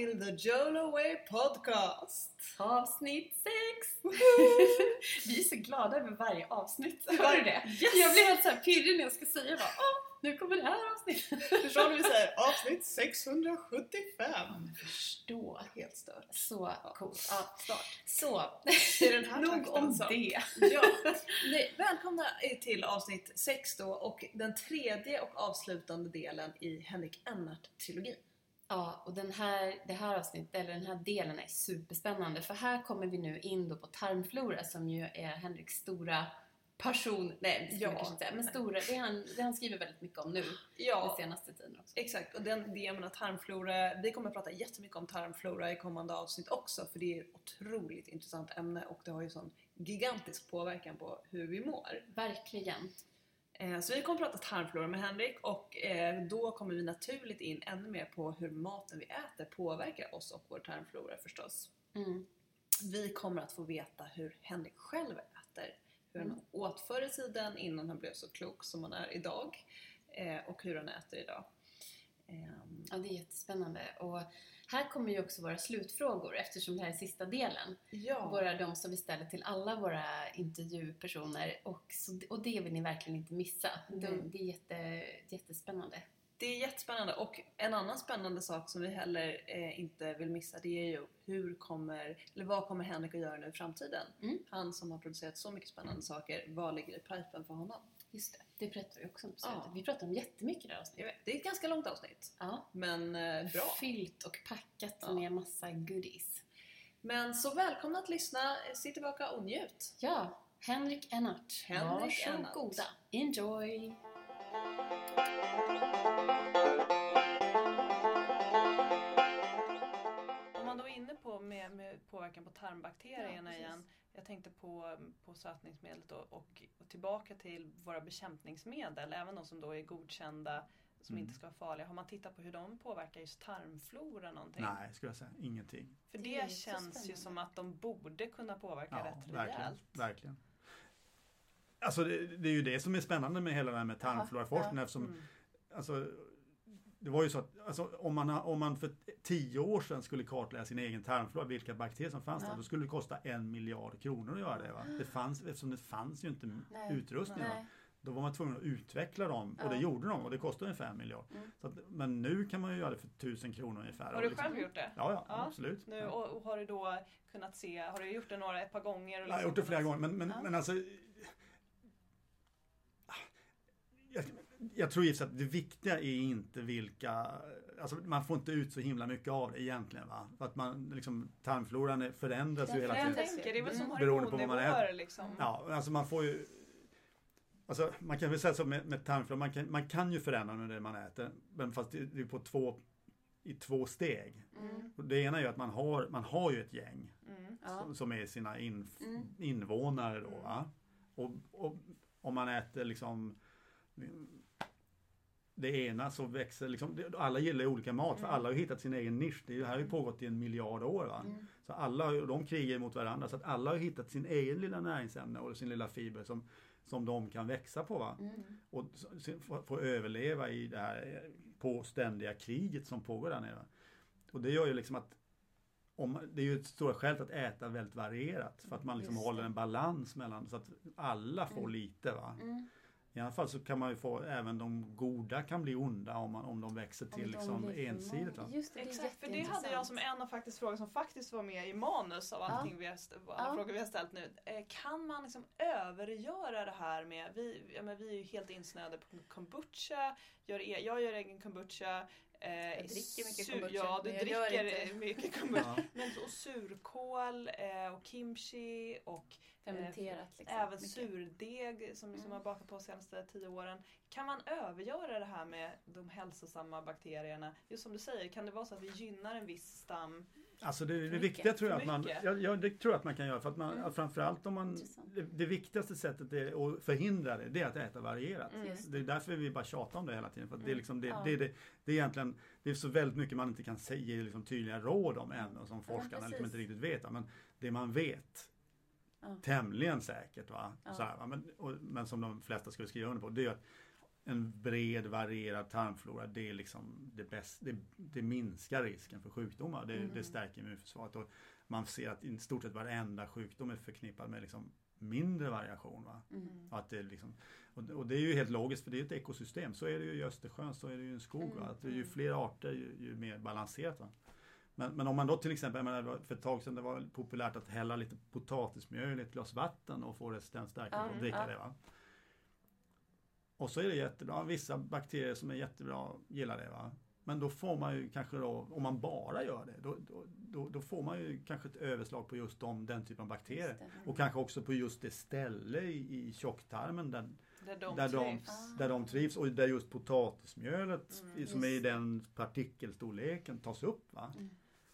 till The Jolo Way Podcast! Avsnitt 6! Vi är så glada över varje avsnitt. Hör du det? yes! Jag blir helt så pirrig när jag ska säga bara, Åh, nu kommer det här avsnittet. Förstår du vi säger? Avsnitt 675! Förstå. Helt stört. Så coolt. Ja. Start. Så, Det den här nog om så. det. Ja. Nej, välkomna till avsnitt 6 då och den tredje och avslutande delen i Henrik Ennart-trilogin. Ja, och den här, det här avsnittet, eller den här delen är superspännande för här kommer vi nu in då på tarmflora som ju är Henriks stora passion, nej det Ja. kanske inte säga, men stora, det han, det han skriver väldigt mycket om nu den Ja, senaste tiden också. exakt. Och den, det jag menar tarmflora, vi kommer att prata jättemycket om tarmflora i kommande avsnitt också för det är ett otroligt intressant ämne och det har ju sån gigantisk påverkan på hur vi mår. Verkligen. Eh, Så vi kommer att prata tarmflora med Henrik och eh, då kommer vi naturligt in ännu mer på hur maten vi äter påverkar oss och vår tarmflora förstås. Mm. Vi kommer att få veta hur Henrik själv äter. Hur han Mm. åt förr i tiden innan han blev så klok som han är idag. Eh, och hur han äter idag. Ja, det är jättespännande. Och här kommer ju också våra slutfrågor eftersom det här är sista delen. ja, Våra, de som vi ställer till alla våra intervjupersoner. Och, så, och det vill ni verkligen inte missa. De, Mm. det är jätte, jättespännande. Det är jättespännande och en annan spännande sak som vi heller eh, inte vill missa det är ju hur kommer, eller vad kommer Henrik att göra nu i framtiden? Mm. Han som har producerat så mycket spännande saker, vad ligger i pipen för honom? Just det, det pratar vi också om. Ja. Vi pratar om jättemycket i det här avsnittet. det är ett ganska långt avsnitt, Ja. men eh, bra. Fyllt och packat Ja. med massa goodies. Men så välkomna att lyssna, sitt tillbaka och njut! Ja, Henrik Ennart. Henrik Ennart. Varsågoda. Enjoy! Med, med påverkan på Ja, tarmbakterierna precis. igen. Jag tänkte på, på sötningsmedlet och, och, och tillbaka till våra bekämpningsmedel, även de som då är godkända som Mm. inte ska vara farliga. Har man tittat på hur de påverkar just tarmflora någonting? Nej, skulle jag säga. Ingenting. För Det det, känns ju som att de borde kunna påverka Ja, rätt verkligen. rejält. verkligen. Alltså det, det är ju det som är spännande med hela det här med tarmfloraforskning eftersom Mm. alltså, det var ju så att alltså, om, man, om man för tio år sedan skulle kartlägga sin egen tarmflora, vilka bakterier som fanns Ja. där, då skulle det kosta en miljard kronor att göra det. Va? det fanns, eftersom det fanns ju inte Nej. utrustning. Va? Nej. Då var man tvungen att utveckla dem och det gjorde de och det kostade ungefär en miljard. Mm. Så att, men nu kan man ju göra det för tusen kronor ungefär. Har du liksom- själv gjort det? Ja, ja, Ja, absolut. Nu, och, och har du då kunnat se, har du gjort det några, ett par gånger? och Jag har liksom gjort det flera gånger men, men, Ja. men alltså jag, tror givetvis att det viktiga är inte vilka, alltså man får inte ut så himla mycket av det egentligen va. För att man liksom, tarmfloran förändras ju hela tiden. tänker, det är väl som Mm. Beroende på vad man hormonnivåer äter. liksom. Ja, alltså man får ju Alltså man kan väl säga så med, med tarmflora, man kan, man kan ju förändra med det man äter. Men fast det, det är på två, i två steg. Mm. Det ena är ju att man har, man har ju ett gäng Mm. Ja. som, som är sina in, Mm. invånare då. Va? Och, och om man äter liksom det ena så växer liksom, alla gillar ju olika mat för Mm. alla har hittat sin egen nisch. Det här har ju pågått i en miljard år. Mm. Så alla, de krigar mot varandra så att alla har hittat sin egen lilla näringsämne och sin lilla fiber som, som de kan växa på. Mm. Och få, överleva i det här eh, på ständiga kriget som pågår där nere. Och det gör ju liksom att om, det är ju ett stora skäl att äta väldigt varierat för att man liksom Just håller en balans mellan så att alla får Mm. lite. Va? Mm. I alla fall så kan man ju få, även de goda kan bli onda om, man, om de växer Om till de liksom blir ensidigt. Va? Just det, Exakt, för det hade jag som en av faktiskt frågor som faktiskt var med i manus av Ja. allting vi har, alla Ja. frågor vi har ställt nu. Eh, Kan man liksom övergöra det här med, vi, ja, men vi är ju helt insnöade på kombucha, gör, e- jag gör egen kombucha. Eh, Jag dricker mycket sur- kombucha, Ja, du dricker mycket kombucha. Ja. Men och surkål eh, och kimchi och Fermenterat liksom. även mycket. surdeg som, som Mm. jag har bakat på de senaste tio åren. Kan man övergöra det här med de hälsosamma bakterierna? Just som du säger, kan det vara så att vi gynnar en viss stam? Alltså det, det viktiga tror jag att man, mycket. ja, ja, det tror jag att man kan göra för att man, Mm. framförallt om man, det, det viktigaste sättet är att förhindra det, det är att äta varierat. Mm. Det är därför vi bara tjatar om det hela tiden. För att det, är Mm. liksom, det, Ja. det, det, det är egentligen det är så väldigt mycket man inte kan säga, ge liksom tydliga råd om än och som forskarna liksom precis. inte riktigt vet. Men det man vet Ja. tämligen säkert, va? Ja. Så här, va? Men, och, men som de flesta skulle skriva under på, det är att en bred varierad tarmflora det är liksom det bästa, det, det minskar risken för sjukdomar. Det, Mm. det stärker immunförsvaret. Och man ser att i stort sett varenda sjukdom är förknippad med liksom mindre variation. Va? Mm. Att det liksom, och, och det är ju helt logiskt för det är ett ekosystem. Så är det ju i Östersjön, så är det ju i en skog. Mm. Att ju fler arter ju, ju mer balanserat. Va? Men, men om man då till exempel, menar, för ett tag sedan det var populärt att hälla lite potatismjöl i ett glas vatten och få resistensstärkelse Ja, och dricka ja. det. Va? Och så är det jättebra. Vissa bakterier som är jättebra gillar det. Va? Men då får man ju kanske då, om man bara gör det, då, då, då, får man ju kanske ett överslag på just de, den typen av bakterier. Just. Och kanske också på just det ställe i, i tjocktarmen där, Där de där, de, trivs. där de trivs och där just potatismjölet Mm. som är i Just. den partikelstorleken tas upp. Va? Mm.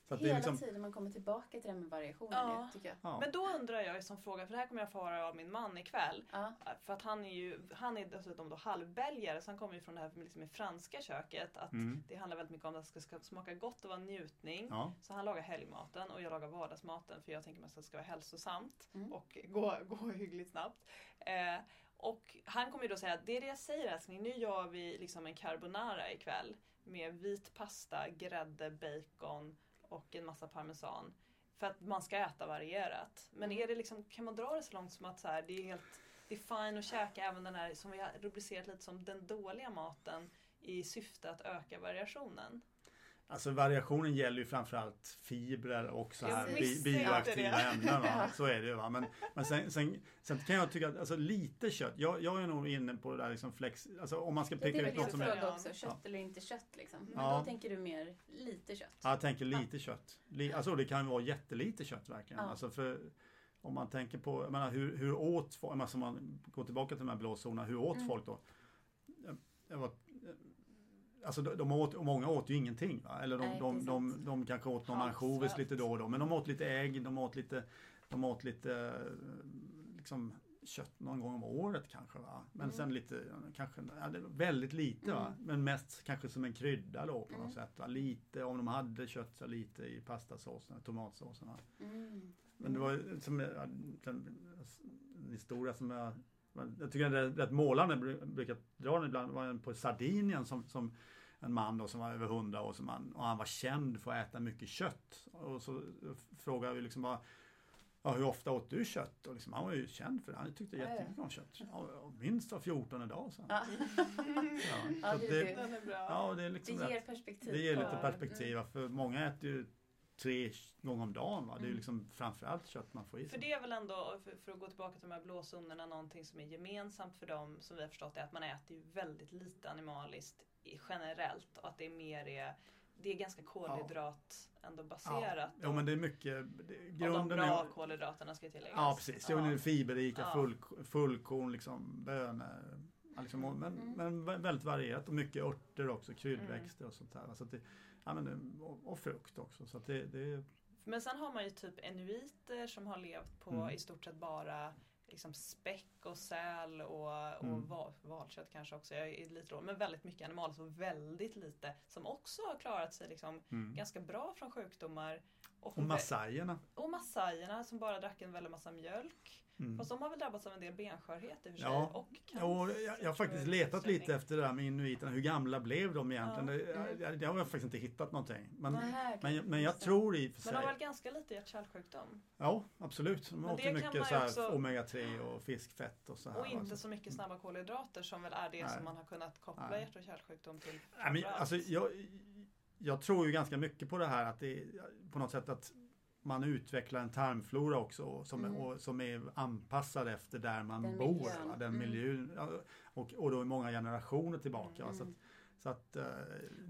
Så att det är Hela liksom, tiden man kommer tillbaka till det med variationen Ja. ju, tycker jag. ja. Men då undrar jag som fråga, för det här kommer jag få höra av min man ikväll. Ja. För att han är ju han är dessutom då halvbelgare så han kommer ju från det här liksom med franska köket. Att Mm. Det handlar väldigt mycket om att det ska, smaka gott och vara njutning. Ja. Så han lagar helgmaten och jag lagar vardagsmaten för jag tänker mig att det ska vara hälsosamt Mm. och gå, gå hyggligt snabbt. Eh, och han kommer ju då säga att det är det jag säger älskling, nu gör vi liksom en carbonara ikväll med vit pasta, grädde, bacon och en massa parmesan. För att man ska äta varierat. Men är det liksom, kan man dra det så långt som att så här, det är helt det är fine att käka även den här som vi har rubricerat lite som den dåliga maten i syfte att öka variationen? Alltså variationen gäller ju framförallt fibrer och så Jag här bi, bioaktiva ämnen. Va? Så är det ju. Va? Men, men sen, sen, sen kan jag tycka att alltså, lite kött, jag, jag är nog inne på det där liksom flex, alltså om man ska Ja, peka ut något som är fråga också, kött Ja. eller inte kött liksom. Men Ja. då tänker du mer lite kött. Ja, jag tänker lite kött. Li, alltså det kan ju vara jättelite kött verkligen. Ja. Alltså för, om man tänker på, jag menar, hur, hur åt folk, alltså om man går tillbaka till de här blåzonerna, hur åt Mm. folk då? Jag, jag var, alltså de, de åt, många åt ju ingenting. Va? Eller de, Nej, de, de, sant. de, kanske åt någon ansjovis lite då och då. Men de åt lite ägg, de åt lite, de åt lite liksom, kött någon gång om året kanske. Va? Men Mm. sen lite, kanske, ja, väldigt lite va? Mm. Men mest kanske som en krydda då på något Mm. sätt. Va? Lite, om de hade kött så lite i pastasåsen, tomatsåsen. Va? Mm. Men det var ju som en historia som jag jag tycker det är rätt målande, brukar dra den ibland, var en på Sardinien som, som en man då som var över 100 år som han, och han var känd för att äta mycket kött. Och så frågade vi liksom bara, ja, hur ofta åt du kött? Och liksom, han var ju känd för det, han tyckte jättemycket om kött. Ja, minst var 14 dag så. Ja. Ja, Ja, det är det, ja, det är liksom Det ger rätt, perspektiv. det ger lite perspektiv, Mm. för många äter ju tre gånger om dagen. Va? Det är ju Mm. liksom framförallt kött man får i För sig. det är väl ändå, för, för att gå tillbaka till de här blåzonerna, någonting som är gemensamt för dem som vi har förstått är att man äter ju väldigt lite animaliskt generellt och att det är mer är, det är ganska kolhydrat ändå baserat. Jo men det är mycket, det, och de grunden bra är kolhydraterna ska tilläggas. Ja precis, jo, det fiberrika, Ja. full, fullkorn, liksom, bönor. Ja, liksom, men, Mm. men vä- väldigt varierat och mycket örter också, kryddväxter och sånt där. Så det, ja, men, och, och frukt också. Så det, det, Men sen har man ju typ enuiter som har levt på Mm. i stort sett bara liksom späck och säl och, och Mm. val, valkött kanske också. Jag är lite dålig, men väldigt mycket animaliskt och väldigt lite som också har klarat sig liksom mm. ganska bra från sjukdomar. Och massajerna. och massajerna som bara drack en väldig massa mjölk. Mm. Fast de har väl drabbats av en del benskörhet i och för sig. Ja. Och cancer, jag, jag har faktiskt jag, letat lite efter det där med inuiterna. Hur gamla blev de egentligen? Ja. Det, jag, jag, jag har faktiskt inte hittat någonting. Men, okej. men, men jag det. tror i och för Men de har sig. väl ganska lite hjärt-kärlsjukdom. Ja, absolut. De Men åt det mycket så här också- omega-3 och fiskfett och så här. Och inte så mycket snabba kolhydrater som väl är det Nej. som man har kunnat koppla Nej. hjärt och kärlsjukdom till. Nej, men, alltså, jag, jag tror ju ganska mycket på det här att det på något sätt att man utvecklar en tarmflora också som, Mm. och, som är anpassad efter där man Den bor. miljön. Va? Den Mm. miljön. Och, och då i många generationer tillbaka. Va? Så att, Mm. så att, eh,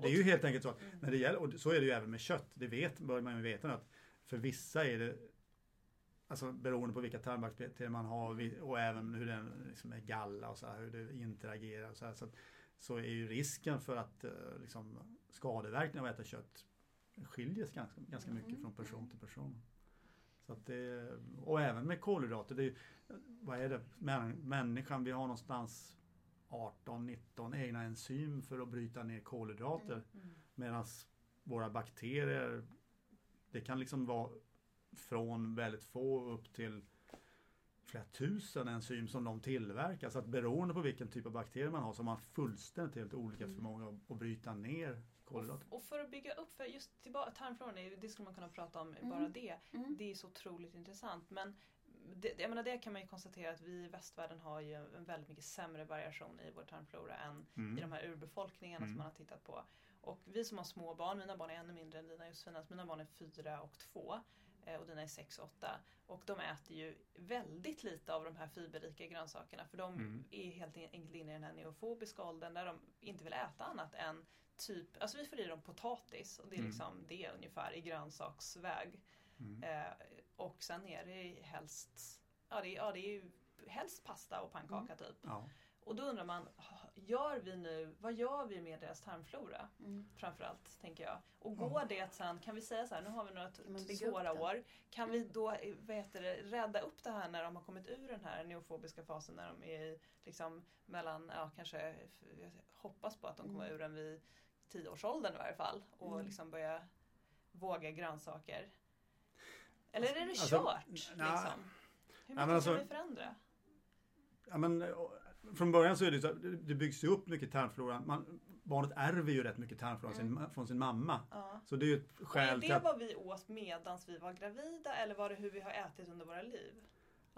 det är ju helt enkelt så att Mm. när det gäller, och så är det ju även med kött, det vet, bör man ju veta nu att för vissa är det Alltså beroende på vilka tarmbakterier man har vi- och även hur den liksom är galla och så här, hur det interagerar och så här, så, att, så är ju risken för att eh, liksom, skadeverkningar av att äta kött skiljer sig ganska, ganska mycket Mhm. från person till person. Så att det, och även med kolhydrater, det är, vad är det, Män, människan, vi har någonstans 18-19 egna enzym för att bryta ner kolhydrater. Mm. Medan våra bakterier, det kan liksom vara från väldigt få upp till flera tusen enzym som de tillverkar. Så att beroende på vilken typ av bakterier man har så har man fullständigt helt olika Mm. förmåga att bryta ner kolhydrater. Och för att bygga upp, för just tillbaka, tarmfloran, det skulle man kunna prata om Mm. bara det. Mm. Det är så otroligt intressant. Men det, jag menar, det kan man ju konstatera att vi i västvärlden har ju en väldigt mycket sämre variation i vår tarmflora än Mm. i de här urbefolkningarna Mm. som man har tittat på. Och vi som har små barn, mina barn är ännu mindre än dina Josefinas, mina barn är fyra och två eh, och dina är sex och åtta. Och de äter ju väldigt lite av de här fiberrika grönsakerna för de Mm. är helt enkelt inne i den här neofobiska åldern där de inte vill äta annat än typ, alltså vi får i dem potatis och det är Mm. liksom det ungefär i grönsaksväg. Mm. Eh, och sen är det helst, ja det, är- ja det är ju helst pasta och pannkaka typ. Ja. Och då undrar man, gör vi nu, vad gör vi med deras tarmflora? Mm. Framförallt, tänker jag. Och går det att sen, kan vi säga så här, nu har vi några Kan svåra det? år. Kan vi då, eh, vad heter det, rädda upp det här när de har kommit ur den här neofobiska fasen, när de är liksom mellan, ja kanske, jag hoppas på att de kommer Mm. ur den vid tioårsåldern i varje fall. Och Mm. liksom börja våga grönsaker. Eller är det Alltså, kört? nja. liksom? Hur mycket alltså- kan vi förändra? Ja, men, eh, från början så är det så att det det byggs ju upp mycket tarmflora. Man, barnet ärver ju rätt mycket tarmflora Mm. sin, från sin mamma. Ja. Så det är ju ett Och är skäl till det att vad vi åt medans vi var gravida eller var det hur vi har ätit under våra liv?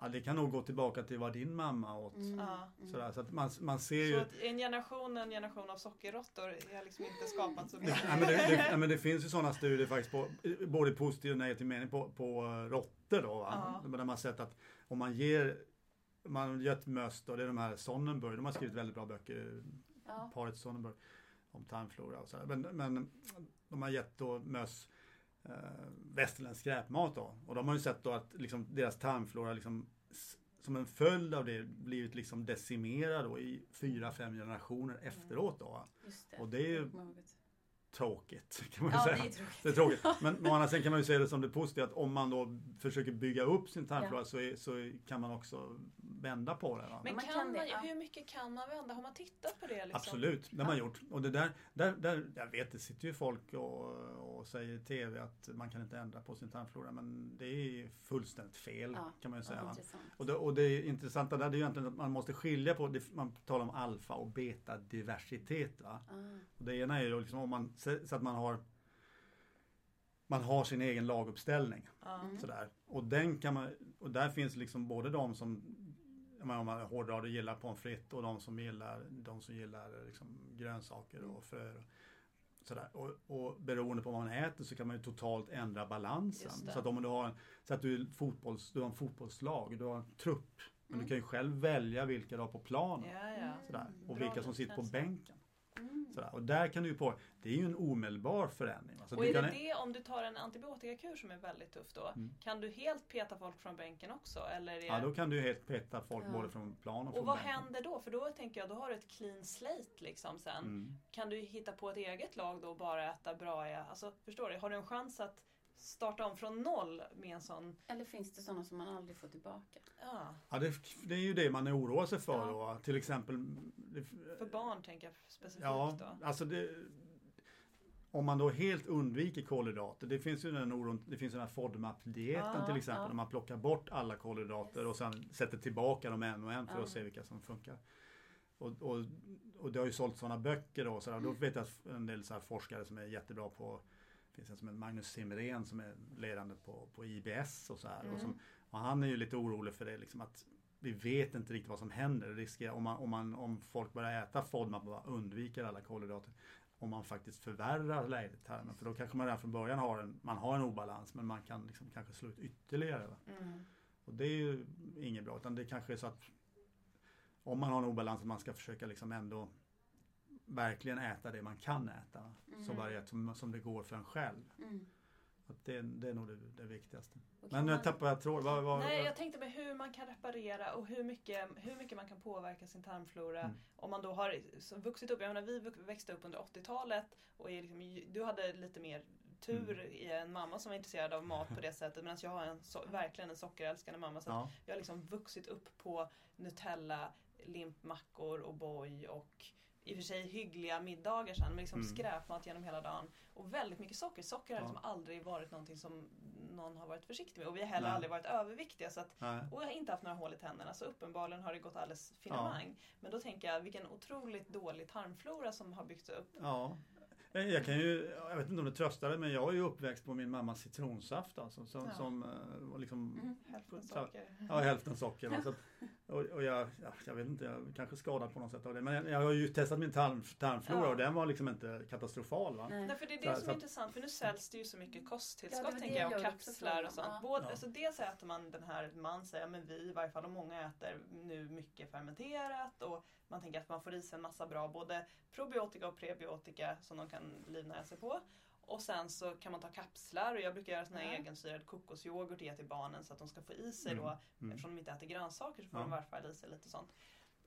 Ja, det kan nog gå tillbaka till vad din mamma åt. Mm. Mm. Sådär, så att man, man ser Så ju... att en generation, en generation av sockerråttor har liksom inte skapat så mycket. ja, men det, det, men det finns ju sådana studier faktiskt på både positiv och negativ mening på, på eh, råttor då. Va? Ja. Där man har sett att om man ger man gett möss då, det är de här Sonnenberg, de har skrivit väldigt bra böcker, Ja. paret Sonnenberg, om tarmflora och sådär. Men, men de har gett då möss eh, västerländsk skräpmat då. Och de har ju sett då att liksom, deras tarmflora liksom, som en följd av det blivit liksom decimerad då i fyra, fem generationer efteråt då. det. Och det är ju tråkigt kan man ju Ja, säga. det är tråkigt. Det är tråkigt. Men å andra sidan kan man ju se det som det positiva att om man då försöker bygga upp sin tarmflora så, är, så kan man också vända på det. Va? Men kan kan man, ja. hur mycket kan man vända? Har man tittat på det? Liksom? Absolut, det har man gjort. Och det där, där, där, jag vet det sitter ju folk och, och säger i TV att man kan inte ändra på sin tarmflora men det är fullständigt fel Ja, kan man ju säga. Och det, och det intressanta där det är ju egentligen att man måste skilja på, det, man talar om alfa och beta diversitet. Va? Ah. Och det ena är ju liksom om man, så så att man har man har sin egen laguppställning. Mm. Sådär. Och, den kan man, och där finns liksom både de som om man hårdrar det gillar pommes frites och de som gillar, de som gillar liksom grönsaker och frö. Och, sådär. Och, och beroende på vad man äter så kan man ju totalt ändra balansen. Så att om du har, en, så att du, är fotbolls, du har en fotbollslag, du har en trupp. Men Mm. du kan ju själv välja vilka du har på planen. Ja, ja. Sådär. Och Bra vilka som sitter på bänken. Sådär. Och där kan du på, det är ju en omedelbar förändring. va. Så Och är det det om du tar en antibiotikakur som är väldigt tuff då? Mm. Kan du helt peta folk från bänken också? Eller är... Ja, då kan du helt peta folk Ja. både från plan och och från vad bänken. händer då? För då tänker jag, då har du ett clean slate liksom sen. Mm. Kan du hitta på ett eget lag då och bara äta bra? Alltså, förstår du? Har du en chans att starta om från noll med en sån... Eller finns det sådana som man aldrig får tillbaka? Ja, Ja, det, det är ju det man oroar sig för Ja. då. Till exempel det, för barn tänker jag specifikt Ja, då. alltså det, om man då helt undviker kolhydrater. Det finns ju den oron, det finns den här FODMAP-dieten Ja, till exempel. ja. Där man plockar bort alla kolhydrater och sen sätter tillbaka dem en och en för Ja. att se vilka som funkar. Och, och, och det har ju sålt sådana böcker då. Så där. Då vet jag att en del så här forskare som är jättebra på det finns en som heter Magnus Simrén som är ledande på, på IBS och så här. Och, Mm. som, och han är ju lite orolig för det liksom att vi vet inte riktigt vad som händer. Riskerar, om, man, om, man, om folk börjar äta FODMAP och bara undviker alla kolhydrater. Om man faktiskt förvärrar läget tarmen. För då kanske man redan från början har en, man har en obalans men man kan liksom kanske slå ut ytterligare. Mm. Och det är ju inget bra. Utan det kanske är så att om man har en obalans man ska försöka liksom ändå verkligen äta det man kan äta. va? Så Mm. varierat som, som det går för en själv. Mm. Att det, det är nog det, det viktigaste. Och kan Men nu man- tappar jag tråd. Vad, vad, Nej, jag tänkte med hur man kan reparera och hur mycket, hur mycket man kan påverka sin tarmflora. Mm. Om man då har vuxit upp, jag menar vi växte upp under 80-talet och är liksom, du hade lite mer tur Mm. i en mamma som var intresserad av mat på det sättet medan jag har en so verkligen en sockerälskande mamma. Så att ja. jag har liksom vuxit upp på Nutella, limpmackor och boy och i och för sig hyggliga middagar sen men liksom Mm. skräpmat genom hela dagen. Och väldigt mycket socker. Socker har Ja. liksom aldrig varit någonting som någon har varit försiktig med. Och vi har heller Nej. aldrig varit överviktiga. Så att, Nej. och jag har inte haft några hål i tänderna så uppenbarligen har det gått alldeles finemang. Men då tänker jag vilken otroligt dålig tarmflora som har byggts upp. Ja. Eh, Jag kan ju, jag vet inte om det tröstar dig, men jag är ju uppväxt på min mammas citronsaft alltså, som, Ja. som eh, liksom Mm. Hälften socker. Ja, hälften socker. va, Så, att- och, och jag, ja, jag vet inte, jag kanske skadad på något sätt av det. Men jag, jag har ju testat min tarm, tarmflora Ja. och den var liksom inte katastrofal. Va? Nej. Nej, för det är Så- det som så är att- intressant för nu säljs det ju så mycket Ja, kosttillskott det tänker jag och kapslar och sånt. Både, Ja. alltså dels äter man den här, man säger, men vi i varje fall och många äter nu mycket fermenterat och man tänker att man får i sig en massa bra både probiotika och prebiotika som de kan livnära sig på. Och sen så kan man ta kapslar och jag brukar göra sån här Ja. egensyrad kokosyoghurt till barnen så att de ska få i sig Mm. då, Mm. eftersom de inte äter grönsaker så får Ja. de i varje fall i sig lite sånt.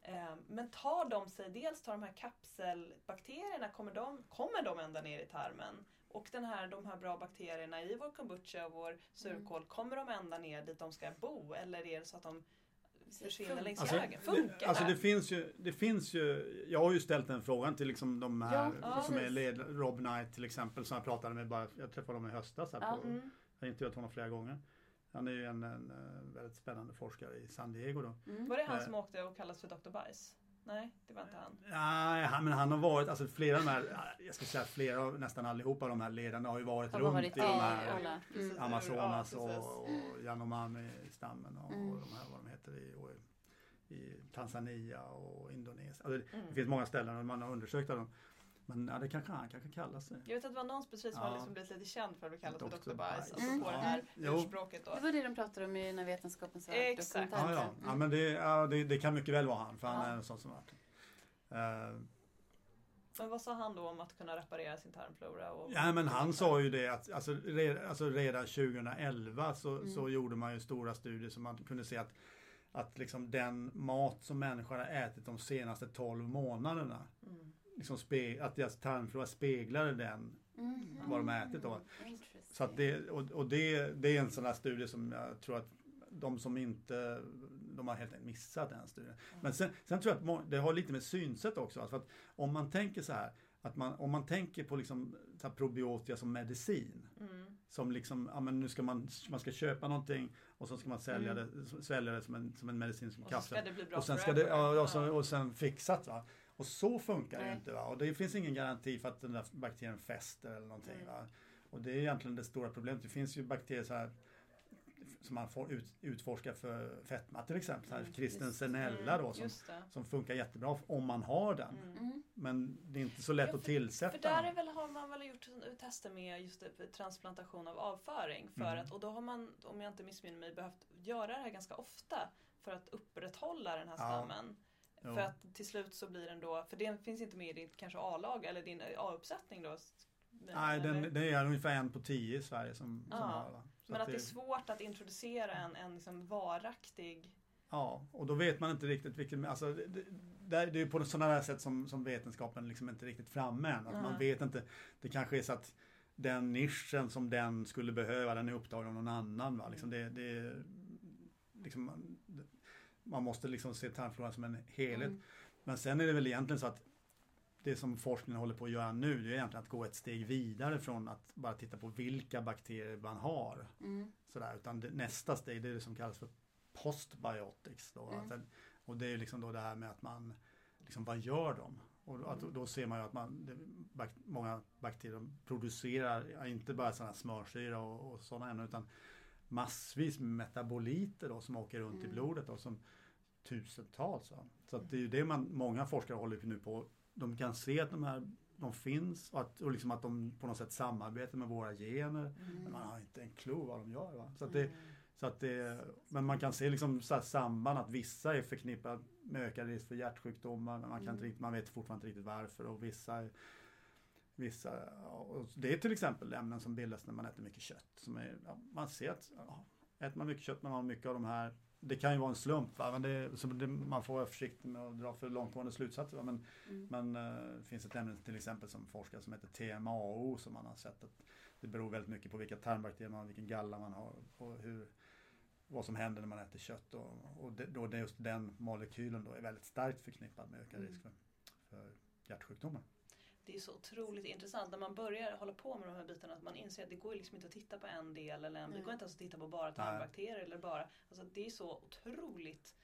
Eh, Men tar de sig, dels tar de här kapselbakterierna, kommer de, kommer de ända ner i tarmen? Och den här, de här bra bakterierna i vår kombucha och vår surkål, kommer de ända ner dit de ska bo? Eller är det så att de försvinner Funkar. längs Alltså, vägen? Funkar det, alltså det? finns ju, det finns ju, jag har ju ställt den frågan till liksom de här Ja, som är precis. led, Rob Knight till exempel som jag pratade med bara, jag träffade honom i höstas här Ja. på, Mm. jag har intervjuat honom flera gånger. Han är ju en, en väldigt spännande forskare i San Diego då. Mm. Var det han Eh. som åkte och kallas för Dr. Bajs? Nej, det var inte han. Nej, han, men han har varit, alltså flera av de här, jag ska säga flera, av- nästan allihopa de här ledarna har ju varit Har runt varit i de här alla. Mm. Amazonas Ja, och, och Yanomami-stammen och, Mm. och de här vad de heter i, och, i Tanzania och Indonesien. Alltså, det, Mm. det finns många ställen där man har undersökt dem. Men ja, det kanske han kanske kallar sig. Jag vet att det var någon specifikt som Ja. har liksom blivit lite känd för att bli kallad för Dr. Bajs. Alltså Mm. på det här Jo. urspråket då. Det var det de pratade om i när vetenskapen sa Exakt. Ja, ja. ja men det, ja, det, det kan mycket väl vara han för han Ja. är en sån som varit. Uh, Men vad sa han då om att kunna reparera sin tarmflora? Och ja men han sa ju det att alltså, re, alltså redan 2011 så, Mm. så gjorde man ju stora studier som man kunde se att att liksom den mat som människor har ätit de senaste 12 månaderna Mm. Liksom att deras tarmflora speglade den Mm. vad de har ätit då. Så det, och, och det, det är en sån här studie som jag tror att de som inte, de har helt enkelt missat den studien. Men sen, sen tror jag att det har lite med synsätt också. För att om man tänker så här, att man, om man tänker på liksom probiotika som medicin. Mm. Som liksom, ja men nu ska man, man ska köpa någonting och så ska man sälja Mm. det, svälja det som en, som en medicin som Och så ska kapsel. det bli bra Och sen ska det, ja, och, så, och sen fixat va. Och så funkar det Nej. inte va. Och det finns ingen garanti för att den där bakterien fäster eller någonting Mm. va. Och det är egentligen det stora problemet. Det finns ju bakterier så här som man får ut, utforska för fetma till exempel. Så här, Mm, kristen just- senella då som, Just det. som funkar jättebra om man har den. Mm. Mm. Men det är inte så lätt Ja, att tillsätta. För där väl, har man väl gjort tester med just det, för transplantation av avföring. För Mm. att, och då har man, om jag inte missminner mig, behövt göra det här ganska ofta för att upprätthålla den här Ja. Jo. För att till slut så blir den då, för det finns inte med i din kanske A-lag eller din A-uppsättning då. Nej, den, det är ungefär en på tio i Sverige som, som Ja. har va? Så Men att det är svårt att introducera en, en liksom varaktig Ja, och då vet man inte riktigt vilken, alltså det, det, är på sådana där sätt som, som vetenskapen liksom inte riktigt framme än. Att man Nej. vet inte, det kanske är så att den nischen som den skulle behöva, den är upptagen av någon annan. Va? Liksom det, det, liksom, man- måste liksom se tarmfloran som en helhet. Mm. Men sen är det väl egentligen så att det som forskningen håller på att göra nu, det är egentligen att gå ett steg vidare från att bara titta på vilka bakterier man har. Mm. Sådär, utan det, nästa steg det är det som kallas för postbiotics. Då, Mm. att och det är liksom då det här med att man, liksom, vad gör de? Och att, då ser man ju att man, det, bak, många bakterier producerar, inte bara sådana smörsyra och, och sådana ämnen, utan massvis med metaboliter då, som åker runt i Mm. blodet. Då, som tusentals. Va? Så att det är ju det man, många forskare håller nu på. De kan se att de här de finns och, att, och liksom att de på något sätt samarbetar med våra gener. Men man har inte en clue vad de gör. Va? Så att det, Mm. så att det, men man kan se liksom så samband att vissa är förknippade med ökad risk för hjärtsjukdomar. Men man, kan inte Mm. riktigt, man vet fortfarande inte riktigt varför. Och vissa, är- vissa och det är till exempel ämnen som bildas när man äter mycket kött. Som är, ja, man ser att ja, äter man mycket kött, man har mycket av de här. Det kan ju vara en slump, va? Men det, det, man får vara försiktig med att dra för långtgående slutsatser. Va? Men, Mm. men eh, det finns ett ämne till exempel som forskar som heter TMAO som man har sett att det beror väldigt mycket på vilka tarmbakterier man har, vilken galla man har och hur, vad som händer när man äter kött. Och, och det, då det just den molekylen då är väldigt starkt förknippad med ökad Mm. risk för, för hjärtsjukdomar. Det är så otroligt intressant när man börjar hålla på med de här bitarna att man inser att det går liksom inte att titta på en del eller en, det Nej. går inte ens att titta på bara tarmbakterier eller bara, alltså det är så otroligt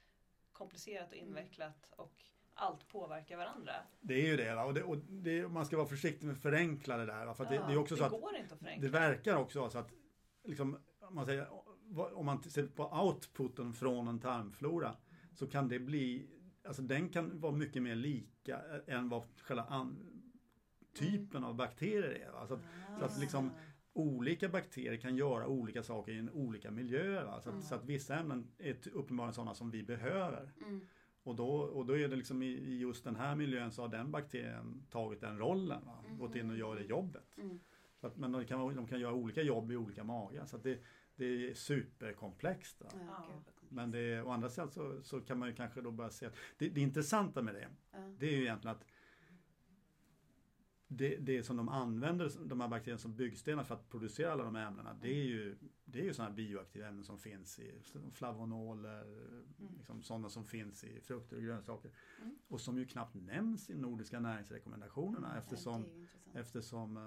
komplicerat och invecklat och allt påverkar varandra. Det är ju det. Va? Och, det, och det, man ska vara försiktig med att förenkla det där. Va? För att det, det är också så att att förenkla. det verkar också vara så att liksom, om man säger, om man ser på outputen från en tarmflora så kan det bli, alltså den kan vara mycket mer lika än vad själva an, typen av bakterier är. Va? Så att, så att liksom, olika bakterier kan göra olika saker i en olika miljöer. Va? Så, att, så att vissa ämnen är uppenbarligen sådana som vi behöver. Mm. Och då, och då är det liksom i, i just den här miljön så har den bakterien tagit den rollen. Va? Gått in och gör det jobbet. Mm. Så att, men de kan, de kan göra olika jobb i olika magar. Så att det, det är superkomplext. Va? Ja. Men det, å andra sidan så, så kan man ju kanske då börja se att det, det intressanta med det, Ja. det är ju egentligen att det, det som de använder, de här bakterierna som byggstenar för att producera alla de här ämnena, det är ju, det är ju sådana bioaktiva ämnen som finns i flavonoler, liksom sådana som finns i frukter och grönsaker. Mm. Och som ju knappt nämns i nordiska näringsrekommendationerna eftersom Ja. Eftersom eh,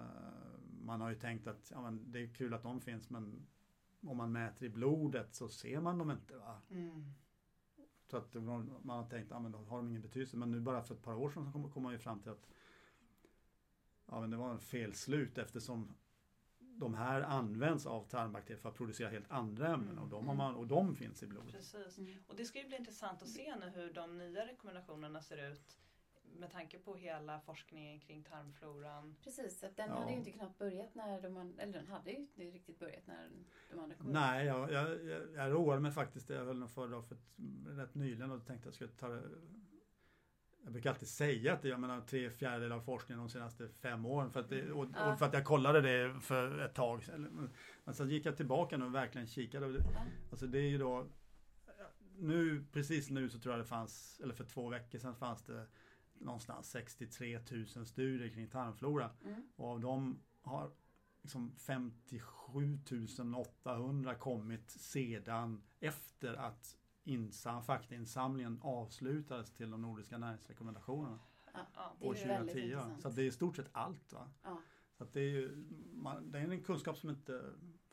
man har ju tänkt att ja, men det är kul att de finns men om man mäter i blodet så ser man dem inte. Va? Mm. Så att man har tänkt att ja, men har de ingen betydelse. Men nu bara för ett par år sedan så kom, kom man ju fram till att ja, men det var en felslut eftersom de här används av tarmbakterier för att producera helt andra ämnen och de, har man, och de finns i blodet. Precis. Mm. Och det ska ju bli intressant att se nu hur de nya rekommendationerna ser ut med tanke på hela forskningen kring tarmfloran. Precis, att den Ja. hade ju inte knappt börjat när de, eller den hade ju inte riktigt börjat när de andra kom. Nej, jag, jag, jag, jag roade mig faktiskt. Jag höll en föredrag för ett, rätt nyligen och tänkte att jag skulle ta jag brukar alltid säga att jag menar tre fjärdedelar av forskningen de senaste fem åren för att, det, och, Ja. och för att jag kollade det för ett tag sedan. Men sen gick jag tillbaka nu och verkligen kikade. Alltså det är ju då nu, precis nu så tror jag det fanns, eller för två veckor sedan fanns det någonstans 63 000 studier kring tarmflora. Mm. Och av dem har liksom 57 800 kommit sedan efter att insam, faktainsamlingen avslutades till de nordiska näringsrekommendationerna Ja. Är år ju väldigt 2010. va? intressant. Så att det är i stort sett allt. Va? Ja. Så att det, är ju, man, det är en kunskap som inte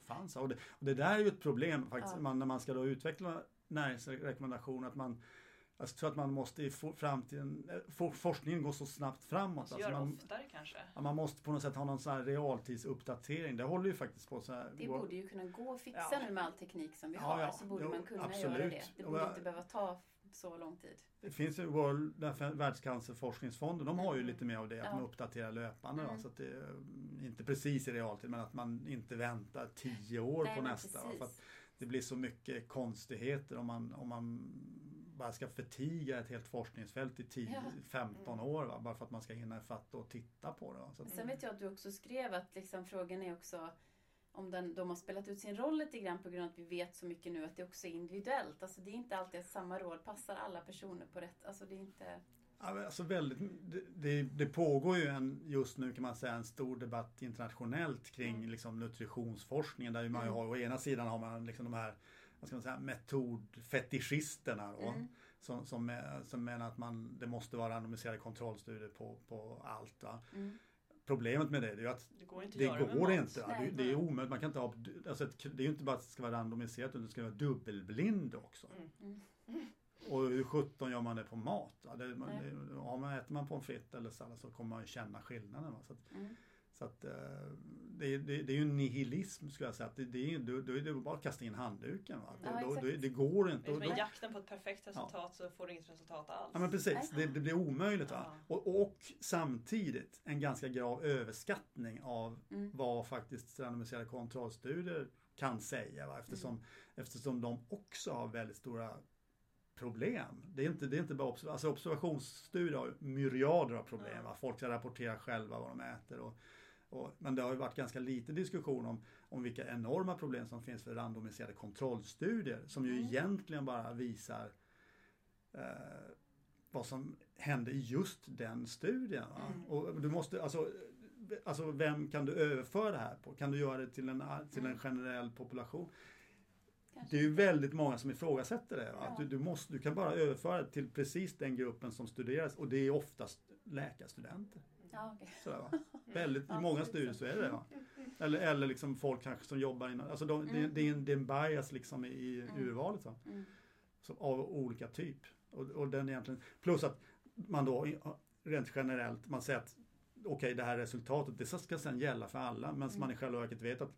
fanns. Och det, och det där är ju ett problem faktiskt Ja. man, när man ska då utveckla näringsrekommendationer. Att man, jag tror att man måste i framtiden, eh, for, forskningen går så snabbt framåt. Alltså Alltså göra man, oftare kanske. Man måste på något sätt ha någon sån här realtidsuppdatering. Det håller ju faktiskt på så här. Det borde ju kunna gå att fixa Ja. nu med all teknik som vi Ja, har. ja. Så borde Jo, man kunna absolut. göra det. Det borde jag- inte behöva ta så lång tid. Det finns ju World, Världscancerforskningsfonden, de har ju Mm. lite mer av det, att Ja. de uppdaterar löpande. Mm. Så att det, är, inte precis i realtid, men att man inte väntar tio år Nej, på nästa. För att det blir så mycket konstigheter om man, om man bara ska förtiga ett helt forskningsfält i 10-15 Mm. år. Va, bara för att man ska hinna ifatt och titta på det. Va, så att, Sen vet jag att du också skrev att liksom, frågan är också om den, de har spelat ut sin roll lite grann på grund av att vi vet så mycket nu att det också är individuellt. Alltså det är inte alltid att samma råd passar alla personer på rätt... Alltså det är inte... Ja, Alltså väldigt, det, det, det pågår ju en, just nu kan man säga en stor debatt internationellt kring Mm. liksom, nutritionsforskningen där man ju Mm. har, å ena sidan har man liksom de här vad ska man säga, metodfetischisterna då, Mm. som, som, som menar att man, det måste vara randomiserade kontrollstudier på, på allt. Va? Mm. Problemet med det är ju att Det går inte det går inte. Är omöjligt, man kan inte ha, alltså det är ju inte bara att det ska vara randomiserat utan det ska vara dubbelblind också. Mm. Och hur sjutton gör man det på mat? Det, man, det, ja, man äter man pommes frites eller sallad så kommer man ju känna skillnaden. Va? Så att, Mm. Så att, eh, det, det, det är ju en nihilism skulle jag säga. Att det, det, är, då, då är det bara att kasta in handduken. Va? Ja, då, då, det, det går Det inte. är Och som då, i jakten på ett perfekt resultat så får du inget resultat alls. ja men precis, det, det blir omöjligt. Va? Ja. Och, och samtidigt en ganska grav överskattning av Mm. vad faktiskt randomiserade kontrollstudier kan säga. Va? Eftersom, Mm. eftersom de också har väldigt stora problem. Det är inte, det är inte bara observ alltså observationsstudier har myriader av problem. Ja. Va? Folk ska rapportera själva vad de äter. Och, och, men det har ju varit ganska lite diskussion om, om vilka enorma problem som finns för randomiserade kontrollstudier som ju Mm. egentligen bara visar eh, vad som hände i just den studien. Mm. Och du måste, alltså, alltså vem kan du överföra det här på? Kan du göra det till en, till en Mm. generell population? Kanske. Det är ju väldigt många som ifrågasätter det. Ja. Att du, du, måste, du kan bara överföra det till precis den gruppen som studeras och det är oftast läkarstudenter. Ja, okej. Sådär, va? Väldigt, I många studier så. är det det. Va? Eller, eller liksom folk kanske som jobbar inom, alltså de, det, Mm. det, är en, det är en bias liksom i, Mm. urvalet. Va? Mm. Så, av olika typ. Och, och den egentligen, plus att man då rent generellt, man säger att okej det här resultatet, det ska sen gälla för alla, men Mm. man i själva verket vet att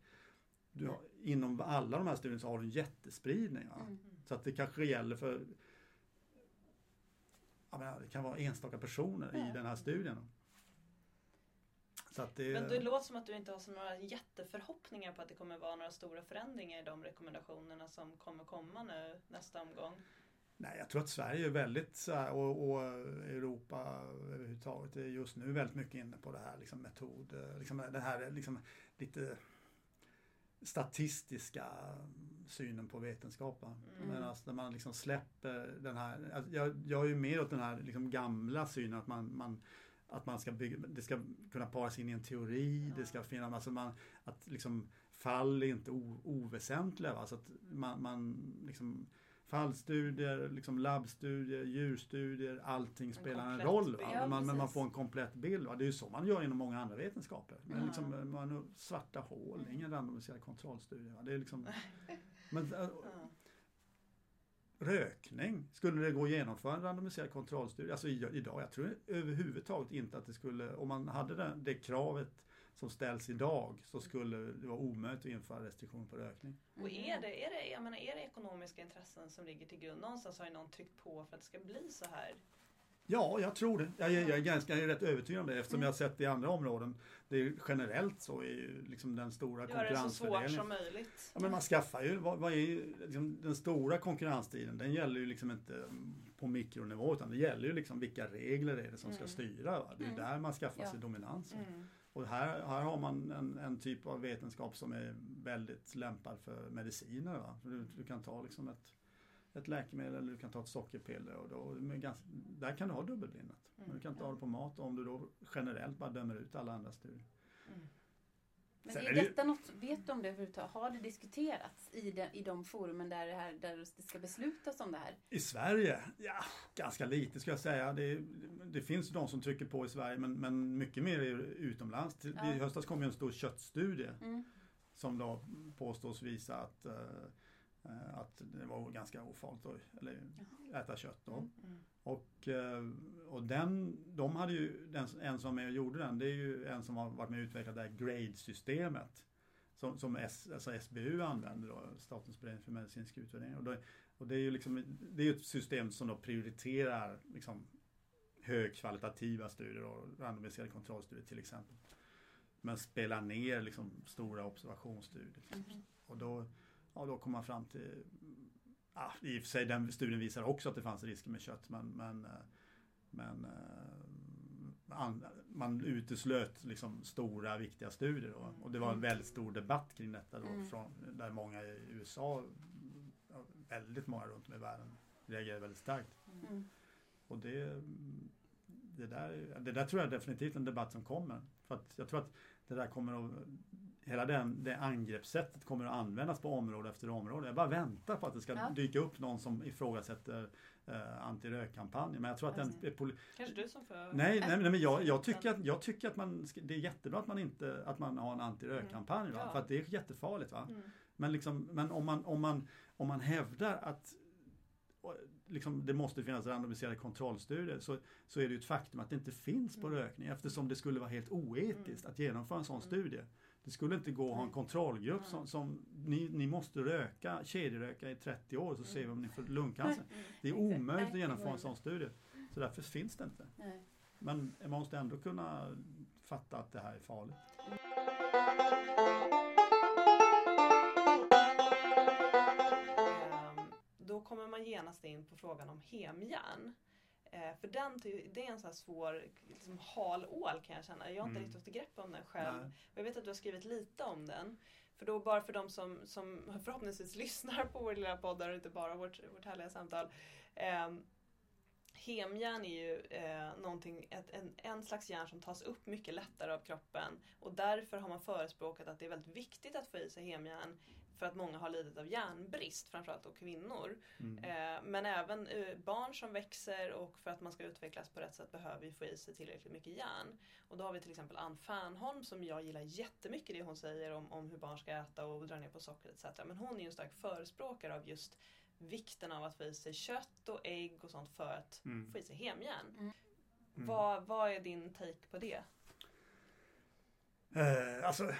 du har, inom alla de här studierna så har du en jättespridning. Va? Mm. Så att det kanske gäller för menar, det kan vara enstaka personer i den här studien. Det, Men det låter som att du inte har så några jätteförhoppningar på att det kommer vara några stora förändringar i de rekommendationerna som kommer komma nu nästa omgång. Nej, jag tror att Sverige är väldigt, och, och Europa överhuvudtaget är just nu väldigt mycket inne på det här liksom metod, liksom det här liksom lite statistiska synen på vetenskap. Mm. Men alltså när man liksom släpper den här, alltså jag, jag är ju mer åt den här liksom gamla synen att man, man att man ska bygga, det ska kunna paras in i en teori, det ska finnas, alltså man, att liksom fall är inte o, oväsentliga. Va? Så att man, man liksom, fallstudier, liksom labbstudier, djurstudier, allting spelar en roll. Ja, Men man, men man får en komplett bild. Va? Det är ju så man gör inom många andra vetenskaper. Men Ja. liksom, man, svarta hål, ingen randomiserad kontrollstudie. Va? Det är liksom, men, Ja. Rökning, skulle det gå att genomföra en randomiserad kontrollstudie? Alltså idag, jag tror överhuvudtaget inte att det skulle, om man hade det, det kravet som ställs idag så skulle det vara omöjligt att införa restriktioner på rökning. Och är det, är, det, jag menar, är det ekonomiska intressen som ligger till grund? Någonstans har ju någon tryckt på för att det ska bli så här. Ja, jag tror det. Jag, jag är ganska jag är rätt övertygad om det eftersom Mm. jag har sett det i andra områden. Det är generellt så är liksom den stora Göra det så svårt konkurrensfördelningen. som möjligt. Ja, men man skaffar ju, vad, vad är liksom, den stora konkurrenstiden, den gäller ju liksom inte mm, på mikronivå utan det gäller ju liksom vilka regler är det som ska Mm. styra. Va? Det är Mm. där man skaffar Ja. sig dominans. Mm. Och här, här har man en, en typ av vetenskap som är väldigt lämpad för mediciner. Va? Du, du kan ta liksom ett, ett läkemedel eller du kan ta ett sockerpiller. Och då, ganska, där kan du ha dubbelblindat. Men du Mm. kan inte ha det på mat om du då generellt bara dömer ut alla andra studier. Mm. Men Sen är detta något, vet du om det överhuvudtaget? Har det diskuterats i, de, i de forumen där det, här, där det ska beslutas om det här? I Sverige? Ja, ganska lite ska jag säga. Det, det finns de som trycker på i Sverige men, men mycket mer utomlands. Ja. I höstas kom ju en stor köttstudie Mm. som då påstås visa att, eh, att det var ganska ofarligt att eller, äta kött. Då. Mm. Och, eh, och den, de hade ju, den, en som är med och gjorde den, det är ju en som har varit med och utvecklat det här grade-systemet. Som, som S, alltså SBU använder då, Statens beredning för medicinsk utvärdering. Och, då, och det är ju liksom, det är ett system som då prioriterar liksom, högkvalitativa studier och randomiserade kontrollstudier till exempel. Men spelar ner liksom, stora observationsstudier. Mhm. Och då, ja, då kom man fram till, ja, i och för sig den studien visar också att det fanns risker med kött men, men, eh, men eh, an, man uteslöt liksom stora viktiga studier då. och det var en Mm. väldigt stor debatt kring detta då, Mm. från, där många i USA, väldigt många runt om i världen reagerade väldigt starkt. Mm. Och det, det, där, det där tror jag definitivt är en debatt som kommer. För att jag tror att det där kommer att Hela den, det angreppssättet kommer att användas på område efter område. Jag bara väntar på att det ska Ja. dyka upp någon som ifrågasätter eh, antirökkampanjen. Men jag tror att den är poli- Kanske du som får... Nej, nej, nej men jag, jag, tycker att, jag tycker att man, ska- det är jättebra att man inte att man har en antirökkampanj. Va? Ja. För att det är jättefarligt. Va? Mm. Men, liksom, men om, man, om, man, om man hävdar att liksom, det måste finnas randomiserade kontrollstudier så, så är det ju ett faktum att det inte finns på Mm. rökning eftersom det skulle vara helt oetiskt att genomföra en sån Mm. studie. Det skulle inte gå att ha en kontrollgrupp som, som ni, ni måste röka, kedjeröka i 30 år så ser vi om ni får lungcancer. Mm. Det är omöjligt att genomföra en sån studie. Så därför finns det inte. Men man måste ändå kunna fatta att det här är farligt. Ehm, Då kommer man genast in på frågan om hemjärn. Eh, För den, det är en sån svår liksom, hal ål kan jag känna. Jag har inte Mm. riktigt fått grepp om den själv. Nej. Och jag vet att du har skrivit lite om den. För då bara för de som, som förhoppningsvis lyssnar på vår lilla podd och inte bara vårt, vårt härliga samtal. Eh, hemjärn är ju eh, någonting, ett, en, en slags järn som tas upp mycket lättare av kroppen. Och därför har man förespråkat att det är väldigt viktigt att få i sig hemjärn för att många har lidit av järnbrist, framförallt då kvinnor. Mm. Eh, men även eh, barn som växer och för att man ska utvecklas på rätt sätt behöver ju få i sig tillräckligt mycket järn. Och då har vi till exempel Ann Fernholm som jag gillar jättemycket det hon säger om, om hur barn ska äta och dra ner på socker etc. Men hon är ju en stark förespråkare av just vikten av att få i sig kött och ägg och sånt för att Mm. få i sig hemjärn. Mm. Vad, vad är din take på det? Eh, alltså,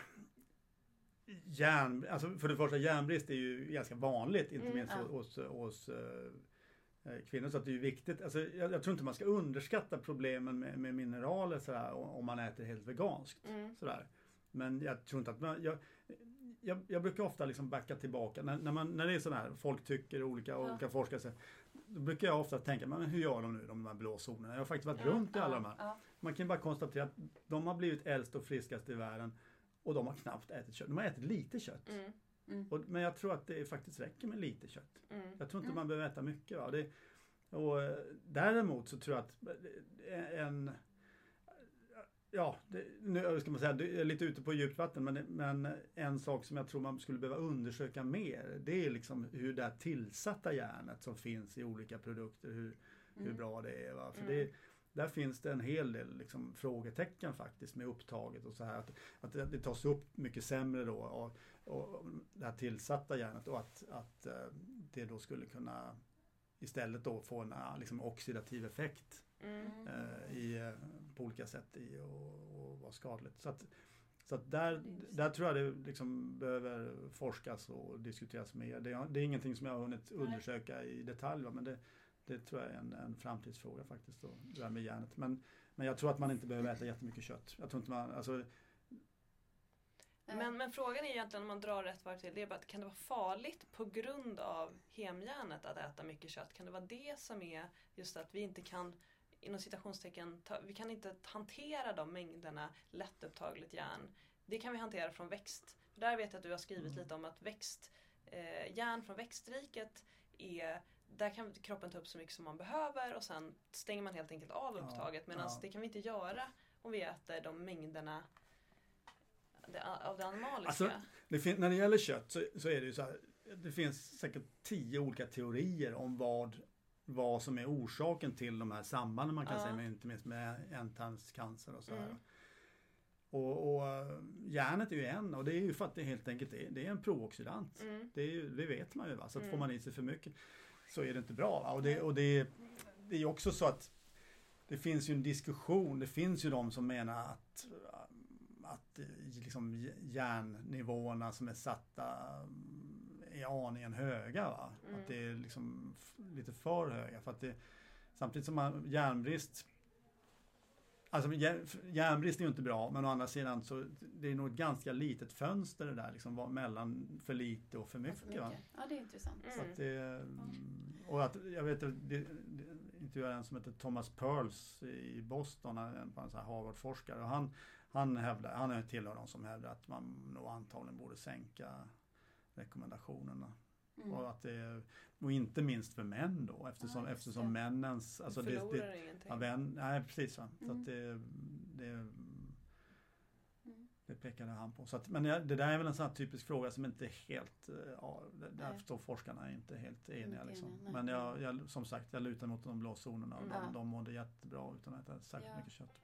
järn, alltså, för det första, järnbrist är ju ganska vanligt, inte Mm, minst ja. hos, hos eh, eh, kvinnor. Så att det är viktigt. Alltså, jag, jag tror inte man ska underskatta problemen med, med mineraler sådär, om man äter helt veganskt. Mm. Sådär. Men jag tror inte att man... Jag, jag, jag brukar ofta liksom backa tillbaka när, när, man, när det är sådär, folk tycker olika, Ja. olika forskare säger, Då brukar jag ofta tänka, men hur gör de nu de här blå zonerna? Jag har faktiskt varit Ja, runt i alla de här. Man kan bara konstatera att de har blivit äldst och friskast i världen och de har knappt ätit kött. De har ätit lite kött. Mm. mm. Och, men jag tror att det faktiskt räcker med lite kött. Mm. Jag tror inte Mm. man behöver äta mycket. Va? Det, och, eh, däremot så tror jag att eh, en Ja, det, nu ska man säga, det är lite ute på djupt vatten men, men en sak som jag tror man skulle behöva undersöka mer det är liksom hur det här tillsatta järnet som finns i olika produkter, hur, hur Mm. bra det är. Va? För Mm. det, där finns det en hel del liksom, frågetecken faktiskt med upptaget och så här. Att, att det, det tas upp mycket sämre då och, och det här tillsatta järnet och att, att eh, det då skulle kunna istället då få en eh, liksom, oxidativ effekt Mm. eh, i, eh, på olika sätt i och, och vara skadligt. Så att, så att där, där tror jag det liksom behöver forskas och diskuteras mer. Det, är- det är ingenting som jag har hunnit undersöka i detalj men det, det tror jag är en, en framtidsfråga faktiskt. Då, det här med järnet. Men, men jag tror att man inte behöver äta jättemycket kött. Jag tror inte man, alltså, Men, men frågan är egentligen om man drar rätt varv till, det är bara att kan det vara farligt på grund av hemjärnet att äta mycket kött? Kan det vara det som är just att vi inte kan inom citationstecken, ta, vi kan inte hantera de mängderna lättupptagligt järn. Det kan vi hantera från växt. För där vet jag att du har skrivit Mm. lite om att växt, eh, järn från växtriket är där kan kroppen ta upp så mycket som man behöver och sen stänger man helt enkelt av upptaget. Medan ja. det kan vi inte göra om vi äter de mängderna av det animaliska. Alltså, det när det gäller kött så, så är det ju så här. Det finns säkert tio olika teorier om vad, vad som är orsaken till de här sambanden man kan Ja. säga, med, inte minst med ändtarmscancer och så här. Mm. Och, och eh, järnet är ju en och det är ju för att det helt enkelt är, det är en prooxidant. Mm. Det, är ju, det vet man ju va, så att får Mm. man i sig för mycket så är det inte bra. Och, det, och det, det är också så att det finns ju en diskussion, det finns ju de som menar att, att eh, liksom järnnivåerna som är satta mm, är aningen höga. Va? Mm. Att det är liksom lite för höga. För att det, samtidigt som man, järnbrist Alltså järn- järnbrist är ju inte bra men å andra sidan så det är nog ett ganska litet fönster det där liksom mellan för lite och för mycket. för Va? mycket. Ja, det är intressant. Mm. Att det, och att, jag vet att det, det intervjuade en som heter Thomas Pearls i Boston, en, en Harvard-forskare. Och han, han, hävdar, han är tillhör de som hävdar att man nog antagligen borde sänka rekommendationerna. Mm. Och, att det, och inte minst för män då eftersom, Ja, eftersom det. männens... Alltså det, förlorar det, ingenting. ja, vän, nej precis. Va? Så Mm. att det, det, Mm. det pekade han på. Så att, men det det där är väl en sån här typisk fråga som inte är helt, eh, ja, där- Nej. står forskarna inte helt eniga. Inte Liksom. eniga. Men jag, jag, som sagt, jag lutar mot de blå zonerna och de, Ja. de mådde jättebra utan att äta särskilt Ja. mycket kött.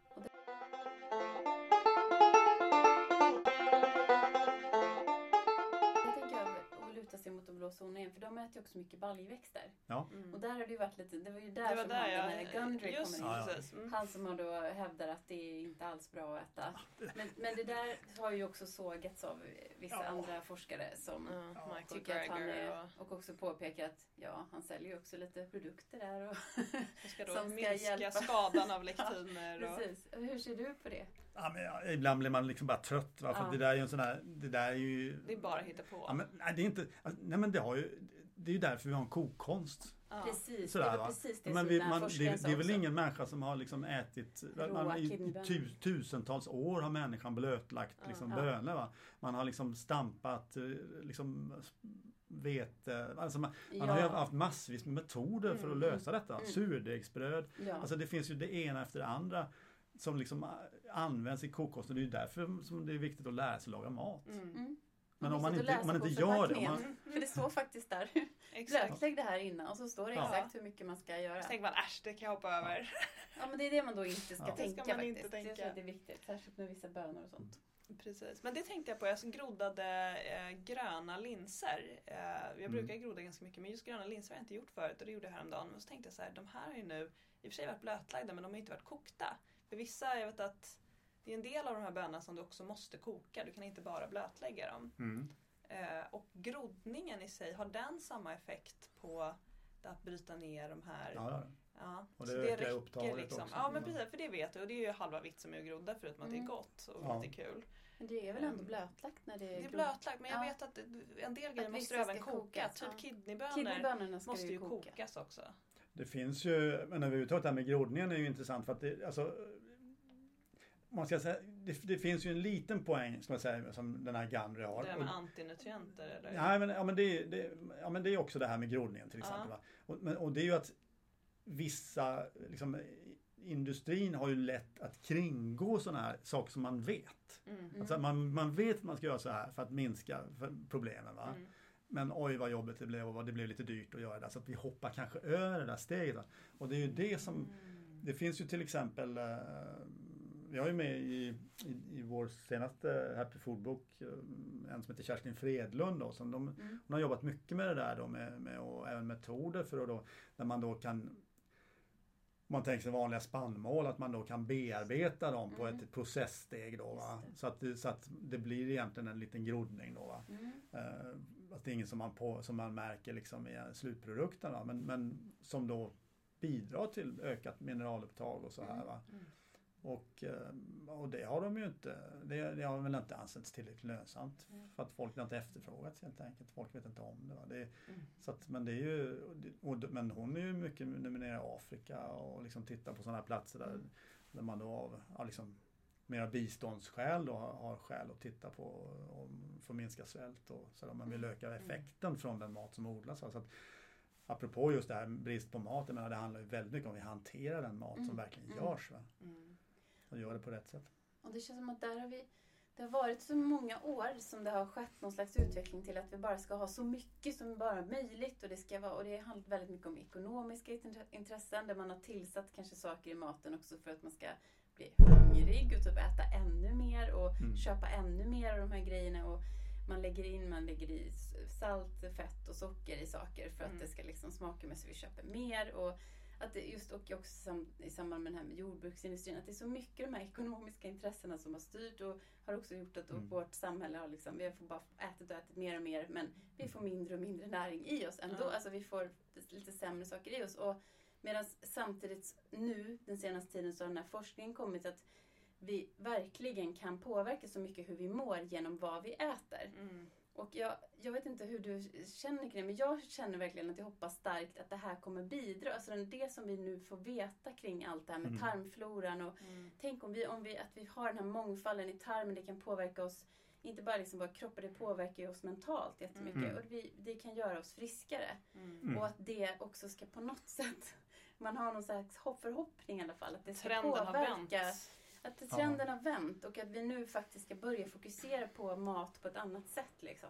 Sig mot de blå zonerna igen, för de äter ju också mycket baljväxter. Ja, Mm. Och där har det ju varit lite, det var ju där var som där han, den här Gundry just kommer in. Ja, ja. precis. Mm. Han som har då hävdar att det är inte alls bra att äta. Men, men det där har ju också sågats av vissa Ja. andra forskare som Ja, Ja. Tycker att han är, och också påpekar att ja, han säljer ju också lite produkter där. Och, som ska då Som ska minska hjälpa. skadan av lektiner. och, precis. Hur ser du på det? Ja, men ja, ibland blir man liksom bara trött. Va? För Ja. det där är ju en sån där, det där är ju... det är bara att hitta på. Ja, men, nej, det är inte, alltså, nej men det har ju, det är ju därför vi har en kokkonst. Ja. Precis, Sådär, det var va? precis det Men som vi, här man, det, det är väl också. ingen människa som har liksom ätit, man, i, tusentals år har människan blötlagt Ja. liksom Ja. bönor. Va? Man har liksom stampat eh, liksom vete, alltså man, man har ju haft massvis med metoder för att Mm. lösa detta. Mm. Surdegsbröd, ja. alltså det finns ju det ena efter det andra som liksom används i kokkosten. Det är ju därför som det är viktigt att lära sig laga mat. Mm. Mm. Men om Man inte, om man inte gör det, man, För det står faktiskt där. Exakt. Blötlägg det här innan och så står det Ja. exakt hur mycket man ska göra. Så tänker man äsch, det kan jag hoppa över. Ja men det är det man då inte ska Ja. Det ska tänka man faktiskt. inte tänka. Jag tror att det är viktigt, särskilt med vissa bönor och sånt. Precis, men det tänkte jag på. Jag groddade eh, gröna linser. Eh, jag Mm. brukar grodda ganska mycket men just gröna linser har jag inte gjort förut och det gjorde jag häromdagen. Men så tänkte jag så här, de här har ju nu i och för sig varit blötlagda men de har inte varit kokta. För vissa, jag vet att det är en del av de här bönorna som du också måste koka. Du kan inte bara blötlägga dem. mm. Eh, och groddningen i sig, har den samma effekt på att bryta ner de här ja, ja. Och så det det ökar upptaget liksom. också. Ja men Mm. precis, för det vet du och det är ju halva vitsen med att grodda förutom att det är Mm. gott och Ja. lite kul. Men det är väl ändå Mm. blötlagt när det är Det är blötlagt men jag Ja. vet att en del grejer måste du även koka. kokas, Typ ja. kidneybönor måste ju ju koka. kokas också. Det finns ju, men överhuvudtaget det här med groddningen är ju intressant för att det, alltså man ska säga, det, det finns ju en liten poäng ska man säga som den här Gandry har. Det Och- med antinutrienter eller? Nej, men, ja, men det, det, ja, men det är också det här med groddningen till exempel. Ja. Va? Och, men, och det är ju att vissa, liksom, industrin har ju lätt att kringgå sådana här saker som man vet. Mm. Alltså man, man vet att man ska göra så här för att minska problemen. Va? Mm. Men oj vad jobbigt det blev och det blev lite dyrt att göra det. Så att vi hoppar kanske över det där steget. Va? Och det är ju det som Mm. det finns ju till exempel, eh, vi har ju med i, i, i vår senaste Happy Food-bok eh, en som heter Kerstin Fredlund då, som de, Mm. hon har jobbat mycket med det där då med, med och även metoder för att då, där man då kan om man tänker sig vanliga spannmål, att man då kan bearbeta dem på Mm. ett processsteg då. Så, att det, så att det blir egentligen en liten groddning då. Mm. Eh, att det är inget som man, på, som man märker liksom i slutprodukten. Va? Men, men som då bidrar till ökat mineralupptag och så här. Va? Mm. Och, eh, och det har de ju inte, det, det har väl inte ansetts tillräckligt lönsamt. Mm. För att folk har inte efterfrågats helt enkelt. Folk vet inte om det. Va? det Mm. så att, men det är ju, och, men hon är ju mycket nere i Afrika och liksom tittar på sådana platser där, Mm. där man då av ja, liksom, mera biståndsskäl då har, har skäl att titta på om för att minska svält och så där, man vill öka Mm. effekten från den mat som odlas. va. Så att, apropå just det här brist på mat, jag menar, det handlar ju väldigt mycket om att vi hanterar den mat som Mm. verkligen Mm. görs. Va? Mm. Och gör det på rätt sätt. Och det känns som att där har vi det har varit så många år som det har skett någon slags utveckling till att vi bara ska ha så mycket som bara möjligt. Och det, ska vara, och det handlar väldigt mycket om ekonomiska int- intressen där man har tillsatt kanske saker i maten också för att man ska bli hungrig och typ äta ännu mer och Mm. köpa ännu mer av de här grejerna. Och man lägger in man lägger i salt, fett och socker i saker för att Mm. det ska liksom smaka med så vi köper mer. Och att det just och också sam, i samband med den här med jordbruksindustrin, att det är så mycket de här ekonomiska intressena som har styrt och har också gjort att Mm. vårt samhälle har liksom, vi har bara ätit och ätit mer och mer men vi får mindre och mindre näring i oss ändå. Ja. Alltså vi får lite sämre saker i oss. Och medan samtidigt nu, den senaste tiden, så har den här forskningen kommit att vi verkligen kan påverka så mycket hur vi mår genom vad vi äter. Mm. Och jag, jag vet inte hur du känner kring det, men jag känner verkligen att jag hoppas starkt att det här kommer bidra. Alltså den- det som vi nu får veta kring allt det här med Mm. tarmfloran och Mm. tänk om vi, om vi, att vi har den här mångfalden i tarmen, det kan påverka oss, inte bara liksom våra kroppar, det påverkar ju oss mentalt jättemycket. Mm. Och vi, det kan göra oss friskare. Mm. Mm. Och att det också ska på något sätt, man har någon slags hopp, förhoppning i alla fall, att det ska Trenden har påverka. vänt. Att trenden har vänt och att vi nu faktiskt ska börja fokusera på mat på ett annat sätt. Liksom.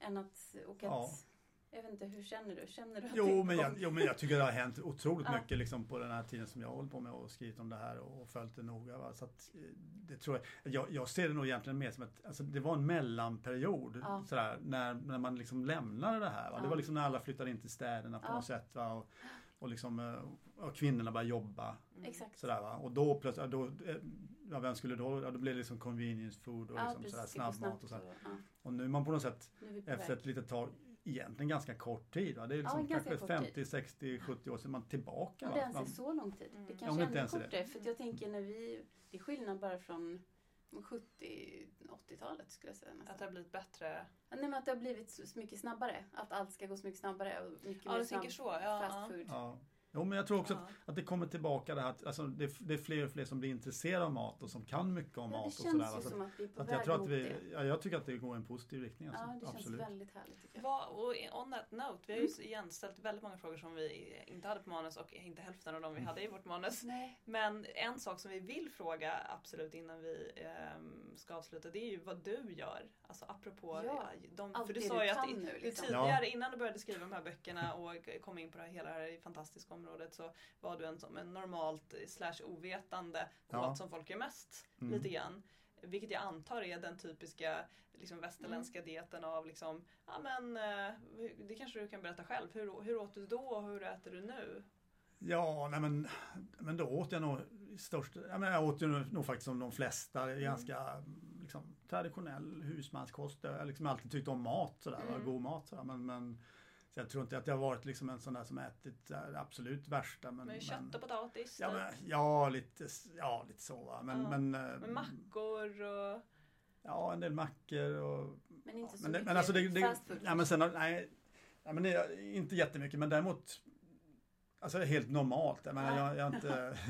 Än att, och att, Ja. Jag vet inte, hur känner du? Känner du att Jo det men, jag, jo men jag tycker det har hänt otroligt Ja. mycket liksom på den här tiden som jag har hållit på med och skrivit om det här och följt det noga. Va? Så att, eh, det tror jag, jag, jag ser det nog egentligen mer som att alltså, det var en mellanperiod Ja. sådär, när, när man liksom lämnade det här. Va? Det Ja. var liksom när alla flyttade in till städerna på något sätt. Va? Och, och, liksom, eh, och kvinnorna började jobba. Mm. Sådär, va? Och då plötsligt, då, eh, ja, vem skulle då, ja, då blev det liksom convenience food och Ja, liksom precis. sådär, snabbmat och snabbt så. ja. Och nu är man på något sätt efter väg. ett litet tag, egentligen ganska kort tid. Va? Det är Ja, liksom ganska kanske kort 50, 60, 70 år sedan man tillbaka. Va? det ens är Man- så lång tid. Mm. Det Ja, kanske inte är ännu ens kortare. För att jag tänker när vi... Det är skillnad bara från 70-80-talet skulle jag säga Att nästan. det har blivit bättre. Ja, nej, men att det har blivit så mycket snabbare. Att allt ska gå så mycket snabbare och mycket Ja, mer du tänker snabb så. Ja, fast food. Ja. Jo, men jag tror också Ja. att, att det kommer tillbaka det här att alltså, det, det är fler och fler som blir intresserade av mat och som kan mycket om Ja, mat det och sådär. ju va. Så som att vi är på att väg jag tror att mot vi, det. ja, jag tycker att det går i en positiv riktning. Alltså. Ja, det känns Absolut. väldigt härligt tycker jag. Vad, och on that note, vi har ju igen ställt väldigt många frågor som vi inte hade på manus och inte hälften av dem vi hade i vårt manus. Nej. Men en sak som vi vill fråga absolut innan vi ehm, ska avsluta det är ju vad du gör. Alltså apropå Ja, de, allt för du det sa du ju att nu, du liksom. tidigare innan du började skriva de här böckerna och kom in på det här, hela det här fantastiska området så var du en, som en normalt slash ovetande Ja. åt som folk gör mest. Mm. Lite grann. Vilket jag antar är den typiska liksom, västerländska Mm. dieten av liksom, ja men eh, det kanske du kan berätta själv. Hur, hur åt du då och hur äter du nu? Ja, nej men, men då åt jag nog i största, ja, men jag åt ju nog, nog faktiskt som de flesta, Mm. ganska liksom, traditionell husmanskost. Jag har liksom alltid tyckt om mat sådär, Mm. god mat sådär. Men, men, så jag tror inte att jag har varit liksom en sån där som ätit det absolut värsta. Men, Med men, kött och potatis? ja, typ? men, ja, lite, ja, lite så va. Men, Ja. men, äh, Med mackor och... Ja, en del mackor och Men inte så men, mycket men alltså det, det, fast food. ja, men sen, nej, ja, men det, inte jättemycket men däremot Alltså helt normalt. Jag menar, jag, jag inte...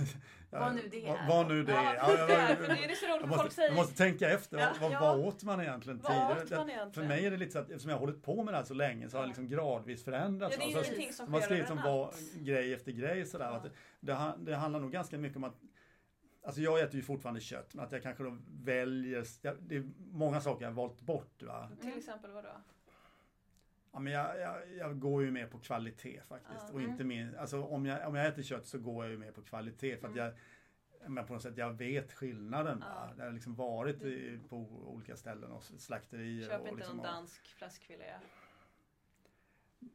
Jag, Vad nu det är. vad nu det är. Ja, Ja, jag, så måste, jag tänka efter. Ja, vad, vad åt man egentligen tidigare? man? För mig är det lite så att eftersom jag har hållit på med det här så länge så har det liksom gradvis förändrats. Ja, det är ju Alltså, ingenting som de har skrivit var grej efter grej sådär. Ja. Att det, det, ha- det handlar nog ganska mycket om att Alltså jag äter ju fortfarande kött men att jag kanske då väljer, det är många saker jag har valt bort. Va? Till exempel vadå? Ja, men jag, jag, jag går ju mer på kvalitet faktiskt. Ja. Och inte min, alltså, om, jag, om jag äter kött så går jag ju mer på kvalitet för att Mm. jag men på något sätt, jag vet skillnaden. Ja. Jag har liksom varit i, på olika ställen och slakterier. Köp och inte liksom, någon dansk fläskfilé.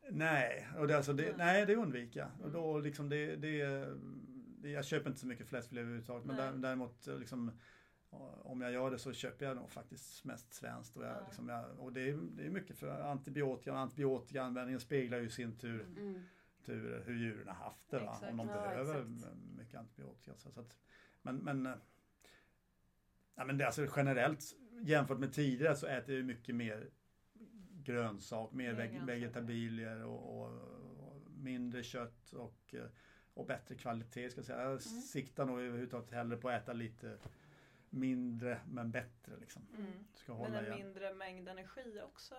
Nej, och det, alltså det, Nej. nej, det undviker jag. Och Mm. då liksom det, det, det, jag köper inte så mycket fläskfilé överhuvudtaget. Men Nej. däremot liksom, om jag gör det så köper jag nog faktiskt mest svenskt. Och, jag, Ja. liksom, jag, och det, är, det är mycket för antibiotika och antibiotikaanvändningen speglar ju i sin tur, Mm. tur hur djuren har haft det. Exakt. Om de Ja, behöver exakt. mycket antibiotika. Så, så att, men, men, eh, ja, men det, alltså generellt jämfört med tidigare så äter jag mycket mer grönsak, mer veg- vegetabilier och, och, och mindre kött och, eh, och bättre kvalitet ska jag säga. Jag Mm. siktar nog överhuvudtaget hellre på att äta lite mindre men bättre liksom. Mm. Ska Men hålla en igen. mindre mängd energi också.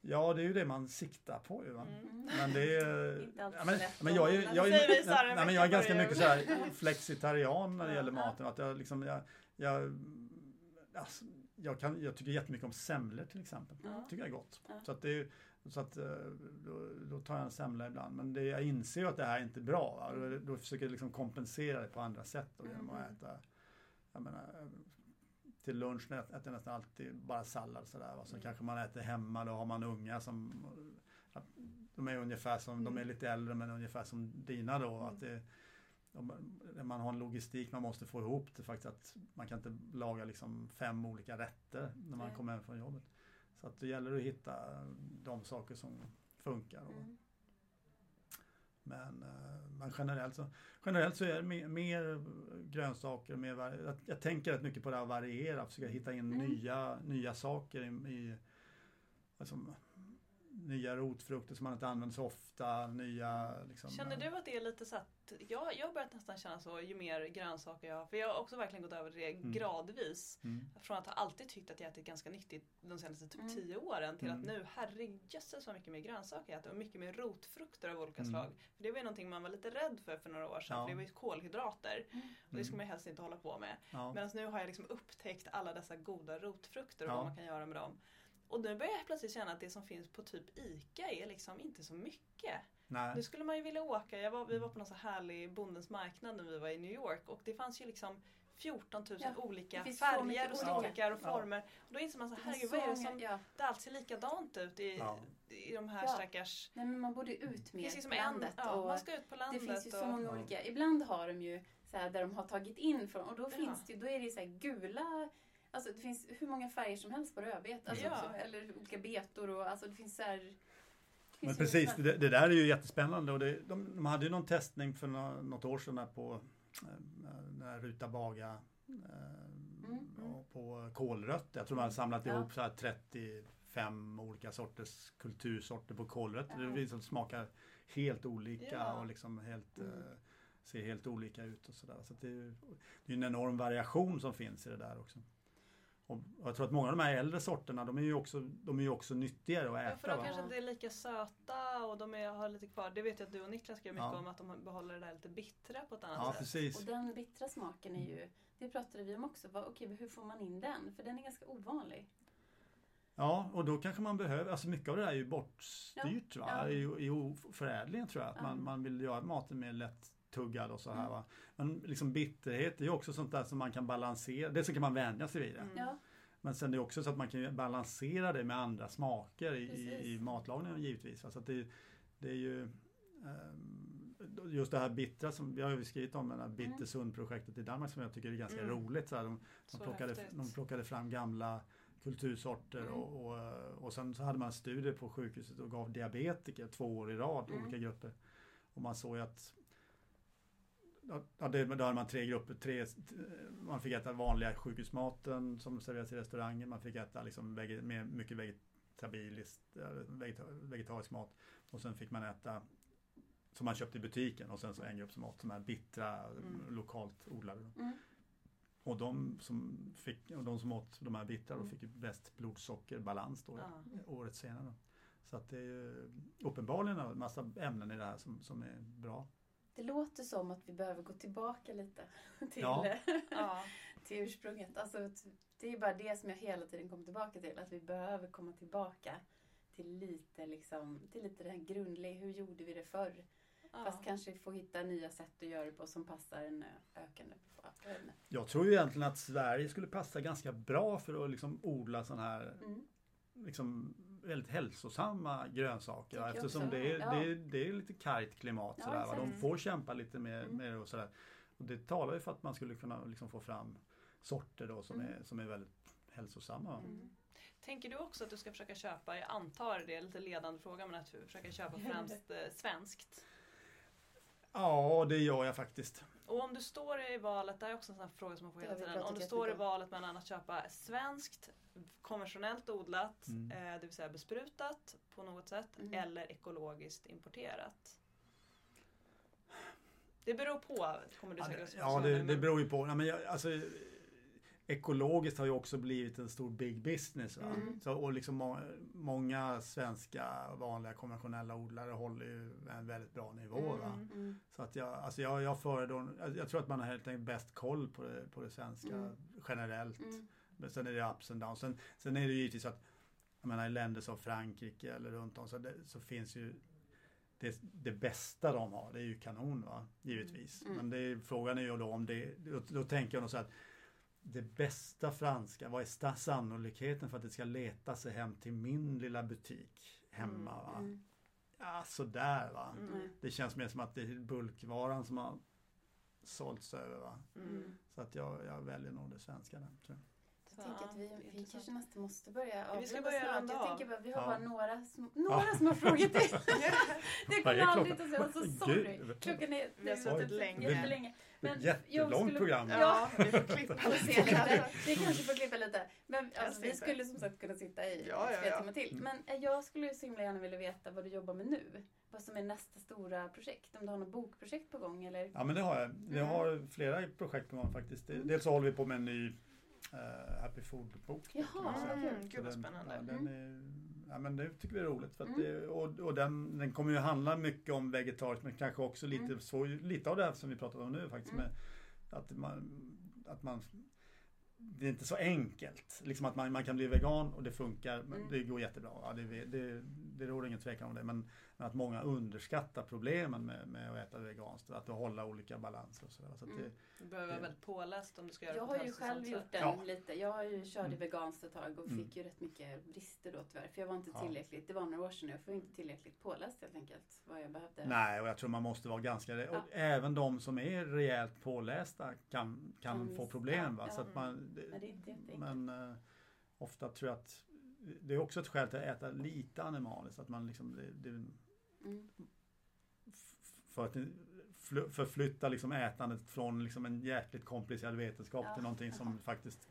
Ja, det är ju det man siktar på ju. Mm. Men det är... Inte alltid ja, men, men jag är, jag är, nej, nej, men jag ganska mycket så här flexitarian när det gäller maten. Att jag, liksom, jag, jag, alltså, jag, kan, jag tycker jättemycket om semlor till exempel. Ja. tycker jag är gott. Ja. Så, att det, är- så att, eh, då, då tar jag en semla ibland. Men det, jag inser ju att det här är inte bra. Va? Då, då försöker jag liksom kompensera det på andra sätt. Då, genom att Mm. äta, jag menar, till lunch äter jag nästan alltid bara sallad sådär. Va? Så Mm. kanske man äter hemma, då har man unga som de är ungefär som, de är Mm. lite äldre men ungefär som dina då. Att det, man har en logistik man måste få ihop det faktiskt att man kan inte laga liksom fem olika rätter när man kommer hem från jobbet. Så att det gäller att hitta de saker som funkar. Och, Mm. Men, eh, men generellt, så, generellt så är det mer, mer grönsaker, mer, jag, jag tänker rätt mycket på det här att variera, försöka hitta in Mm. nya, nya saker i, i alltså, nya rotfrukter som man inte använder så ofta, nya liksom, Känner du att det är lite så att, jag, jag har börjat nästan känna så ju mer grönsaker jag har, för jag har också verkligen gått över det gradvis. Mm. Från att ha alltid tyckt att jag ätit ganska nyttigt de senaste typ Mm. tio åren till att Mm. nu herrejösses vad mycket mer grönsaker jag äter och mycket mer rotfrukter av olika Mm. slag. För det var ju någonting man var lite rädd för för några år sedan, Ja. för det var ju kolhydrater. Och det ska Mm. man helst inte hålla på med. Ja. Medan nu har jag liksom upptäckt alla dessa goda rotfrukter och Ja. vad man kan göra med dem. Och nu börjar jag plötsligt känna att det som finns på typ ICA är liksom inte så mycket. Nej. Nu skulle man ju vilja åka, jag var, vi var på någon så härlig Bondens marknad när vi var i New York och det fanns ju liksom 14 000 Ja, olika det så färger och storlekar och Ja. former. Och då inser man så Det herregud vad är det så som, många- ja. det alltid ser likadant ut i, Ja. i de här Ja. stackars... Nej men man borde ut Det finns liksom en, landet. ja, och man ska ut på det landet. finns ju så och, många Ja. olika. Ibland har de ju så här, där de har tagit in från och då Ja. finns det ju- då är det ju så här gula Alltså det finns hur många färger som helst på rödbet. Alltså, Ja. som, eller olika betor och alltså det finns så här, det finns precis, det, det där är ju jättespännande och det, de, de hade ju någon testning för nå, något år sedan på eh, den här Ruta Baga eh, Mm, mm. på kålrötter. Jag tror man hade samlat Ja. ihop så här fem olika sorters kultursorter på kålrötter. Ja. Det liksom smakar helt olika Ja. och liksom helt, Mm. eh, ser helt olika ut och sådär. Så det, är, det är en enorm variation som finns i det där också. Och jag tror att många av de här äldre sorterna de är ju också, de är ju också nyttigare att Ja, för äta. de va? kanske inte är lika söta och de är, har lite kvar. Det vet jag att du och Niklas skrev mycket Ja. om att de behåller det där lite bittra på ett annat Ja sätt. precis. Och den bittra smaken är ju, det pratade vi om också, vad, okej, hur får man in den? För den är ganska ovanlig. Ja, och då kanske man behöver, alltså mycket av det där är ju bortstyrt va? Ja. I, i förädlingen tror jag. Att man, Ja. man vill göra maten mer lättuggad och så här Mm. va. Men liksom bitterhet är ju också sånt där som man kan balansera. Dels så kan man vänja sig vid det. Mm. Ja, Men sen är det också så att man kan balansera det med andra smaker i, i, matlagningen givetvis. va. Så att det, det är ju ehm, Just det här bittra som vi har ju skrivit om, det här Bittersund-projektet i Danmark som jag tycker är ganska Mm. roligt. Så här, de, Så de, plockade, de plockade fram gamla kultursorter Mm. och, och, och sen så hade man studier på sjukhuset och gav diabetiker två år i rad, Mm. olika grupper. Och man såg ju att Ja, det, då hade man tre grupper. Tre, man fick äta vanliga sjukhusmaten som serveras i restauranger. Man fick äta liksom vege, med mycket vegetabiliskt, vegeta, vegetarisk mat. Och sen fick man äta som man köpte i butiken och sen så en grupp som åt som är bittra, Mm. lokalt odlade. mm. Och de som, fick, och de som åt de här bittra Mm. fick ju bäst blodsockerbalans då, Ja. året senare. Så att det är ju uppenbarligen en massa ämnen i det här som, som är bra. Det låter som att vi behöver gå tillbaka lite till, Ja. Till ursprunget. Alltså, det är bara det som jag hela tiden kommer tillbaka till. Att vi behöver komma tillbaka till lite, liksom, till lite det här grundliga. Hur gjorde vi det förr? Fast Ja. kanske få hitta nya sätt att göra det på som passar en ökande befolkning. Jag tror ju egentligen att Sverige skulle passa ganska bra för att liksom odla sådana här Mm. liksom väldigt hälsosamma grönsaker. Tycker jag Eftersom det är, Ja. det, är, det är lite kargt klimat. Ja, sådär, va? De får kämpa lite med, Mm. med det och sådär. Och det talar ju för att man skulle kunna liksom få fram sorter då som, Mm. är, som är väldigt hälsosamma. va? Mm. Tänker du också att du ska försöka köpa, jag antar det är lite ledande fråga, men att du försöka köpa främst eh, svenskt? Ja, det gör jag faktiskt. Och om du står i valet, det är också en sån här fråga som man får Det hela tiden. Om du står i valet mellan att köpa svenskt, konventionellt odlat, Mm. eh, det vill säga besprutat på något sätt, Mm. eller ekologiskt importerat. Det beror på, kommer du Ja, säkert ja, det, det beror ju på. Ja, men jag, alltså, ekologiskt har ju också blivit en stor big business. Va? Mm. Så, och liksom må, många svenska vanliga konventionella odlare håller ju en väldigt bra nivå. Va? Mm. Mm. Så att jag, alltså jag, jag föredrar, jag, jag tror att man har helt enkelt bäst koll på det, på det svenska Mm. generellt. Mm. Men sen är det ups and downs. Sen, sen är det ju givetvis att jag menar, i länder som Frankrike eller runt om så, det, så finns ju det, det bästa de har, det är ju kanon va, givetvis. Mm. Men det är, frågan är ju då om det, då, då tänker jag nog så att det bästa franska, vad är sannolikheten för att det ska leta sig hem till min lilla butik hemma? Va? Mm. Ja, sådär va. Mm. Nej. Det känns mer som att det är bulkvaran som har sålts över va. Mm. Så att jag, jag väljer nog det svenska där. tror jag. Jag tänker att vi, vi kanske nästan måste börja Vi ska avrunda börja snart. Jag tänker bara, vi har Ja. bara några, sm- några små frågor till. Det kommer är aldrig klockan? ta slut. Så sorry. Gud. Klockan är Vi har suttit länge. jättelänge. Men Jättelångt skulle- program. Ja, vi får klippa se lite. Vi kanske får klippa lite. Men alltså, vi skulle som sagt kunna sitta i Ja, ja, ja. timmar till. Men eh, jag skulle ju så himla gärna vilja veta vad du jobbar med nu. Vad som är nästa stora projekt. Om du har något bokprojekt på gång eller? Ja men det har jag. Jag Mm. har flera projekt på gång faktiskt. Det- Dels så håller vi på med en ny eh, Happy Food-bok. Jaha. Mm, gud vad den- spännande. Ja, den är, ja men det tycker vi är roligt. För Mm. det, och och den, den kommer ju handla mycket om vegetariskt men kanske också lite, Mm. så, lite av det här som vi pratat om nu faktiskt. Mm. Med att, man, att man det är inte så enkelt. Liksom att man, man kan bli vegan och det funkar. Men Mm. Det går jättebra. Ja, det, det, det råder ingen tvekan om det. Men, men att många underskattar problemen med, med att äta veganskt. Att hålla olika balanser och sådär. Så det, Mm. Du behöver vara väldigt påläst om du ska göra Jag har ju själv gjort den Ja. lite. Jag har ju körde Mm. veganskt ett tag och Mm. fick ju rätt mycket brister då tyvärr. För jag var inte Ja. tillräckligt, det var några år sedan jag var inte tillräckligt påläst helt enkelt. Vad jag behövde. Nej, och jag tror man måste vara ganska... Ja. Och även de som är rejält pålästa kan, kan få problem. Va? ja. Så att man, Nej, det är inte jätteenkelt. men eh, ofta tror jag att det är också ett skäl till att äta lite animaliskt. Att man liksom, det, det, Mm. för att fly- förflytta liksom ätandet från liksom en jäkligt komplicerad vetenskap Ja. till någonting som faktiskt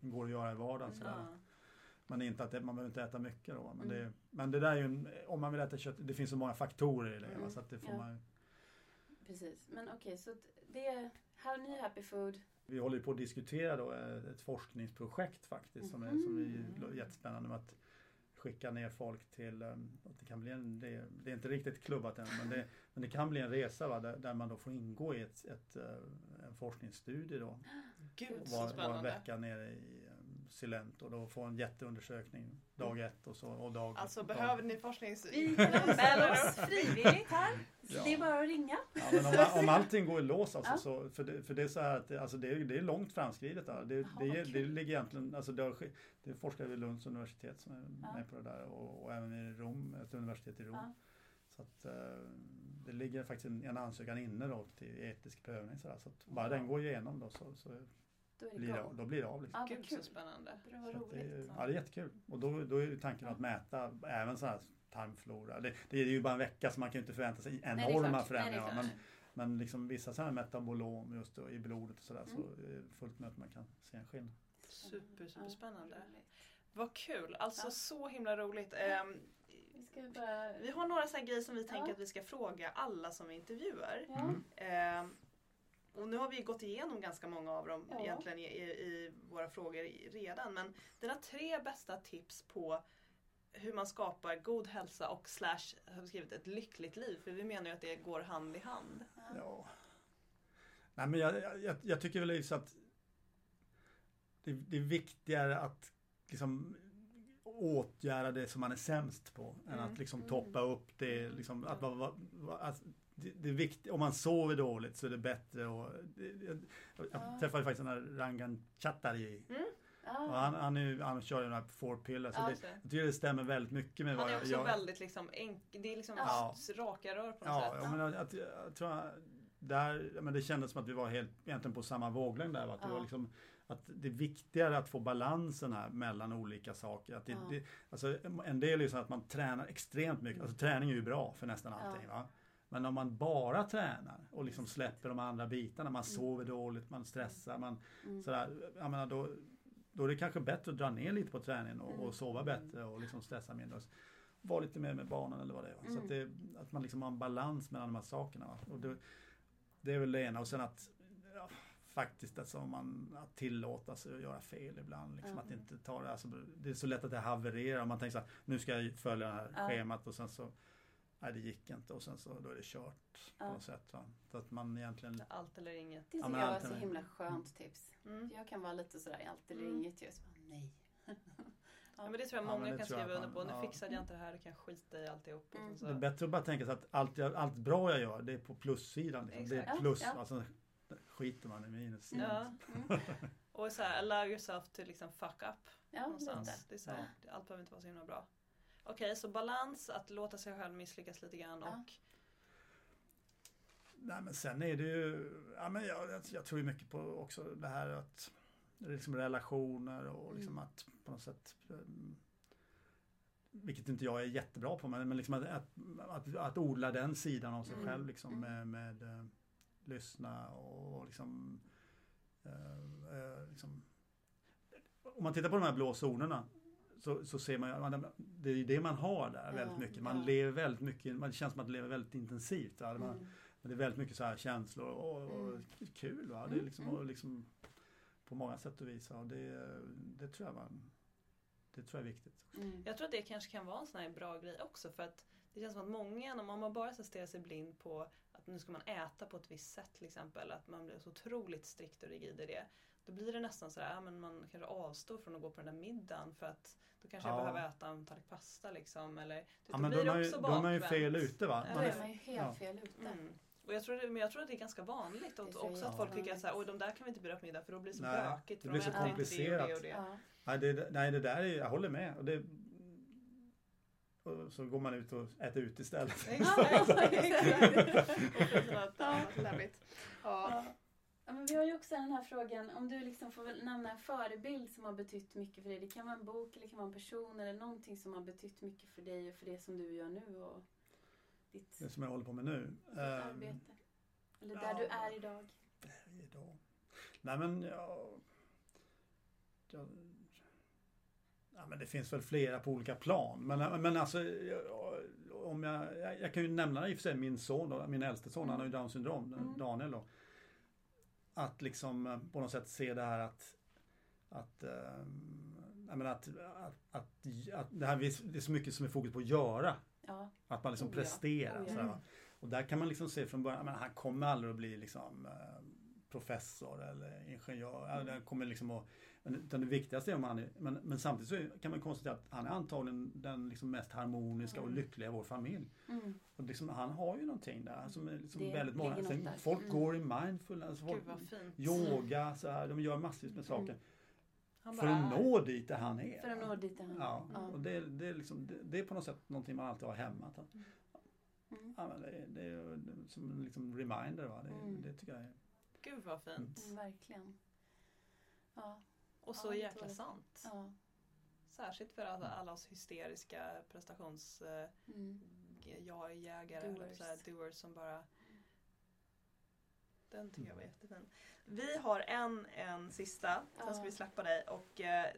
går att göra i vardagen. Sådär. Ja. Men inte att det, man behöver inte äta mycket då. Men, Mm. det, men det där är ju, en- om man vill äta kött, det finns så många faktorer i det. Mm. Så att det får Ja. man, Precis. Men okej, så att det är ha- ny happy food. Vi håller på att diskutera då eh, ett forskningsprojekt faktiskt som är, som är jättespännande med att skicka ner folk till, eh, det kan bli en, det, det är inte riktigt klubbat än, men det, men det kan bli en resa va, där, där man då får ingå i ett, ett, eh, en forskningsstudie då. Gud så var, var en spännande. vecka nere i Silent och då få en jätteundersökning dag ett och så och dag Alltså dag. behöver ni forsknings... Vi kan anmäla oss frivilligt här. Ja. Det är bara att ringa. Ja, men om, om allting går i lås alltså, Ja. så, för, det, för det är så här att det, alltså det, är, det är långt framskridet där. Det, Jaha, det, det ligger egentligen, alltså det, har, det är forskare vid Lunds universitet som är Ja. med på det där och, och även i Rom, ett universitet i Rom. Ja. Så att, eh, det ligger faktiskt en, en ansökan inne då till etisk prövning så, där, så att bara den går igenom då så, så Då är det blir, det, go. då blir det av. Liksom. Ja, vad Gud så spännande. Så att det, är- roligt. ja, det är jättekul. Och då, då är tanken att mäta även så här tarmflora. Det, det är ju bara en vecka så man kan ju inte förvänta sig enorma förändringar. men, men liksom vissa sådana här metabolom just då, i blodet och sådär Mm. så är fullt med att man kan se en skillnad. Super, super spännande. Ja, roligt. Vad kul, alltså Ja. så himla roligt. Ehm, Vi bara... vi har några så här grejer som vi tänker Ja. att vi ska fråga alla som vi intervjuar. Ja. Mm. Och nu har vi gått igenom ganska många av dem Ja. egentligen i, i, i våra frågor redan. Men dina tre bästa tips på hur man skapar god hälsa och slash, har vi skrivit, ett lyckligt liv. För vi menar ju att det går hand i hand. Ja. Nej, men jag, jag, jag tycker väl liksom att det, det är viktigare att liksom åtgärda det som man är sämst på än Mm. att liksom Mm. toppa upp det. Liksom, att, va- att, det, det är viktigt, om man sover dåligt så är det bättre. Och, det, jag, jag Ja. träffade faktiskt den här Rangan Chatterjee. Och Ja. han, han, är, han kör ju den här four pillars. Ja, så Just det, det. jag tycker det stämmer väldigt mycket med Han vad är jag... också jag väldigt liksom enkel, det är liksom Ja. raka rör på något Ja, sätt. ja men jag, jag, jag tror att där, men det kändes som att vi var helt egentligen på samma våglängd där. Att, det Ja. var liksom, att det är viktigare att få balansen här mellan olika saker. Att det, Ja. det, alltså, en del är ju så att man tränar extremt mycket. Alltså träning är ju bra för nästan allting. Va? Men om man bara tränar och liksom släpper de andra bitarna, man sover dåligt, man stressar, man Mm. sådär. Jag menar, då, då är det kanske bättre att dra ner lite på träningen och, Mm. och sova bättre och liksom stressa mindre. Vara lite mer med barnen eller vad det är. va. Så Mm. att, det, att man liksom har en balans mellan de här sakerna. va. Och det, det är väl det ena. Och sen att ja, faktiskt alltså, man, att tillåta sig att göra fel ibland. Liksom, Ja. att inte ta det, alltså, det är så lätt att det havererar. Man tänker så här, nu ska jag följa det här Ja. schemat och sen så Nej det gick inte och sen så då är det kört på Ja. något sätt. Va? Så att man egentligen Allt eller inget. Det Ja, tycker men jag var så himla skönt tips. Mm. Jag kan vara lite sådär allt eller Mm. inget. Jag så bara, nej. Ja, men det tror jag Ja, många kan jag skriva under på. Nu ja. fixade jag inte det här, då kan jag skita i alltihop. Och Mm. sen Det är så. bättre att bara tänka sig att allt, jag, allt bra jag gör det är på plussidan. Liksom. Det är plus, Ja, ja. alltså skiter man i minussidan. Ja. Mm. Och så här, allow yourself to liksom fuck up. Ja, någonstans. Det är så här, Allt behöver inte vara så himla bra. Okej, så balans, att låta sig själv misslyckas lite grann Ja. och Nej men sen är det ju, ja, men jag, jag, tror ju mycket på också det här att det är liksom relationer och liksom Mm. att på något sätt um, vilket inte jag är jättebra på men, men liksom att, att, att, att odla den sidan av sig Mm. själv liksom Mm. med, med eh, lyssna och liksom, eh, liksom om man tittar på de här blå zonerna så, så ser man ju, man- det är ju det man har där väldigt mycket. Man ja. lever väldigt mycket, man, det känns som att man lever väldigt intensivt. Va? Man, Mm. men det är väldigt mycket så här känslor och, och Mm. kul. Va? Det är Mm, liksom, mm. och liksom på många sätt och vis. Och det, det tror jag var, det tror jag är viktigt. Mm. Jag tror att det kanske kan vara en sån här bra grej också för att det känns som att många, om man bara stirrar sig blind på att nu ska man äta på ett visst sätt till exempel, att man blir så otroligt strikt och rigid i det. Då blir det nästan så här, ja, men man kanske avstår från att gå på den där middagen för att då kanske jag Ja. behöver äta en tallrik pasta liksom. Eller, Ja, då men blir då är, det man ju, också då är man ju fel ute va? Ja, Då Man är är, man ju helt ja. fel ute. Mm. Och jag tror, det, men jag tror att det är ganska vanligt Det är också att folk tycker att så här. Oj, de där kan vi inte bjuda på middag för då blir det så Nej, bökigt. det för blir de så inte det och det och komplicerat. det. Ja. nej, det, nej, det där är jag håller med. Och det, och så går man ut och äter ut istället. Exakt, exakt. Ja. Ja. Men vi har ju också den här frågan, om du liksom får nämna en förebild som har betytt mycket för dig. Det kan vara en bok eller kan vara en person eller någonting som har betytt mycket för dig och för det som du gör nu och ditt, Det som jag håller på med nu. ditt Ehm, arbete. Eller där ja. du är idag. idag. Nej men jag, jag ja, men det finns väl flera på olika plan. Men, men alltså, jag- om jag, jag, kan ju nämna i och för sig min son, då, min äldste son, han har ju Downs syndrom, Mm. Daniel då. Att liksom eh, på något sätt se det här att att, menar att, att, att, att det, här, det är så mycket som är fokus på att göra. Ja. Att man liksom Oh presterar. Oh ja. Och där kan man liksom se från början, men han kommer aldrig att bli liksom eh, professor eller ingenjör. Mm. Mm. kommer liksom att, men, utan det viktigaste är om han är, men, men samtidigt så är- kan man konstatera att han är antagligen den liksom mest harmoniska och Mm. lyckliga i vår familj. Mm. Och liksom, han har ju någonting där som är liksom Det väldigt många. Sen, där. folk Mm. går i mindfulness, folk, yoga, så här, de gör massvis med saker. Han För bara att är. nå dit där han är. För att nå dit där han Ja, Ja. och det, det, är liksom, det, det är på något sätt någonting man alltid har hemma. Att, Mm. ja, men det, det är som en liksom reminder. Va? Det, Mm. det tycker jag är... Gud vad fint. Mm, verkligen. Ja. Och så Ja, jäkla sant. ja. Särskilt för alla, alla oss hysteriska prestations... Eh, Mm. jag är jägare, eller Doers. så här, doers som bara... Den tycker jag var jättefin. Vi har en, en sista, sen ska vi släppa dig och eh.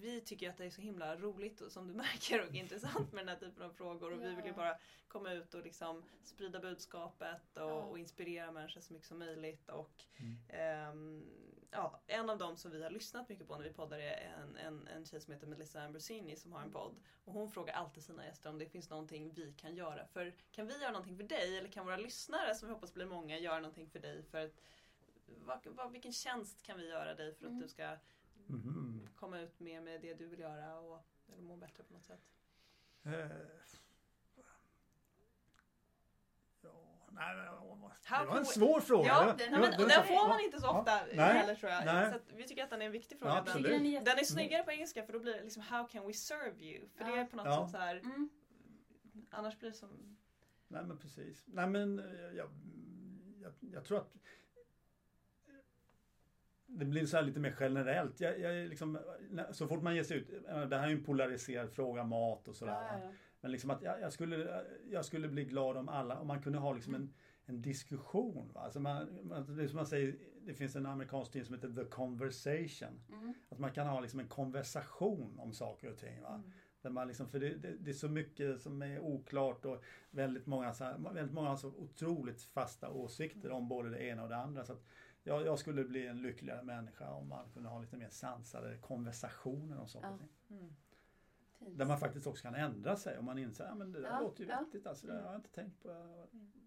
Vi tycker att det är så himla roligt och som du märker och intressant med den här typen av frågor och vi vill ju Ja. bara komma ut och liksom sprida budskapet och, Ja. och inspirera människor så mycket som möjligt och Mm. Ehm, ja, en av dem som vi har lyssnat mycket på när vi poddar är en, en, en tjej som heter Melissa Ambrosini som har en podd. Och hon frågar alltid sina gäster om det finns någonting vi kan göra. För Kan vi göra någonting för dig eller kan våra lyssnare som vi hoppas blir många göra någonting för dig? För att, vad, vad, vilken tjänst kan vi göra dig för att Mm. du ska Mhm. komma ut mer med det du vill göra och eller må bättre på något sätt? Eh, ja, nej, det var en svår fråga. Ja, den, men, och den får man inte så Ja, ofta nej, heller tror jag. nej. Så att vi tycker att den är en viktig Ja, fråga. Den- absolut. Den Den är snyggare på engelska för då blir det liksom How can we serve you? För det är på något Ja. sätt så här Mm. Annars blir det som Nej men precis. Nej men eh, jag, jag, jag tror att det blir så här lite mer generellt. Jag, jag liksom, så fort man ger sig ut, det här är ju en polariserad fråga, mat och sådär. Ja, ja. Men liksom att jag, jag, skulle, jag skulle bli glad om alla, om man kunde ha liksom en, en diskussion. Va? Alltså man, man, det är som man säger, det finns en amerikansk tidning som heter The Conversation. Mm. Att man kan ha liksom en konversation om saker och ting. Va? Mm. Där man liksom, för det, det, det är så mycket som är oklart och väldigt många, så här, väldigt många har så otroligt fasta åsikter om både det ena och det andra. Så att jag, jag skulle bli en lyckligare människa om man kunde ha lite mer sansade konversationer om saker och Ja. ting. mm. Fint. Där man faktiskt också kan ändra sig om man inser att men det där Ja, låter ju ja. vettigt. Alltså, det har jag inte tänkt på.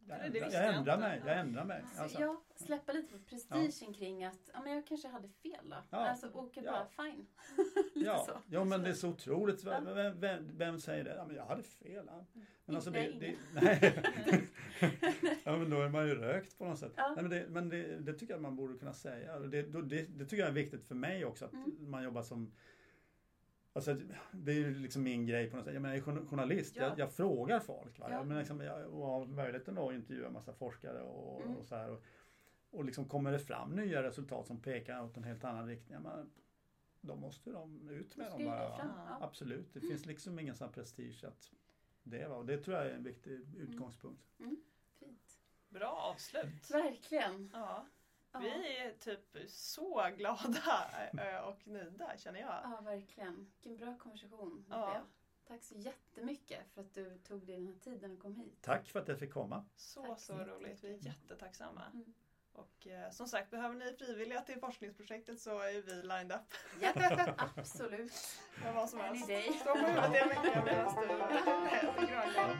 Jag, jag jag ändrar mig. Jag ändrar mig. Så, Alltså, ja, släppa lite på prestigen kring att ja, men jag kanske hade fel då. Ja. Alltså, och Ja. bara fine. Ja, så. ja men det är så otroligt. Ja. Vem, vem, vem säger det? Ja, men jag hade fel. Ja. Men alltså det, det, nej. ja men då är man ju rökt på något sätt. Ja. Nej, men det, men det, det tycker jag man borde kunna säga. Det, det, det tycker jag är viktigt för mig också att Mm. man jobbar som Alltså, det är ju liksom min grej på något sätt. Jag menar, jag är journa- journalist, Ja. jag, jag frågar folk. Va? Ja. Jag, menar, liksom, jag och har möjligheten då att intervjua en massa forskare och, Mm. och så här. Och, och liksom kommer det fram nya resultat som pekar åt en helt annan riktning. ja, Men, då måste de ut med dem bara. fram. Ja. Absolut, det finns liksom ingen sån prestige att det var. Och det tror jag är en viktig Mm. utgångspunkt. Fint. Bra avslut. Verkligen. Ja. Ja. Vi är typ så glada eh, och nöjda känner jag. Ja, verkligen. Vilken bra konversation det Ja. blev. Tack så jättemycket för att du tog dig den här tiden och kom hit. Tack för att jag fick komma. Så, Tack så roligt. Vi är jättetacksamma. Mm. Och eh, som sagt, behöver ni frivilliga till forskningsprojektet så är vi lined up. Ja, absolut. Med vad som helst. Stå på huvudet i en vecka medan du äter grönkål.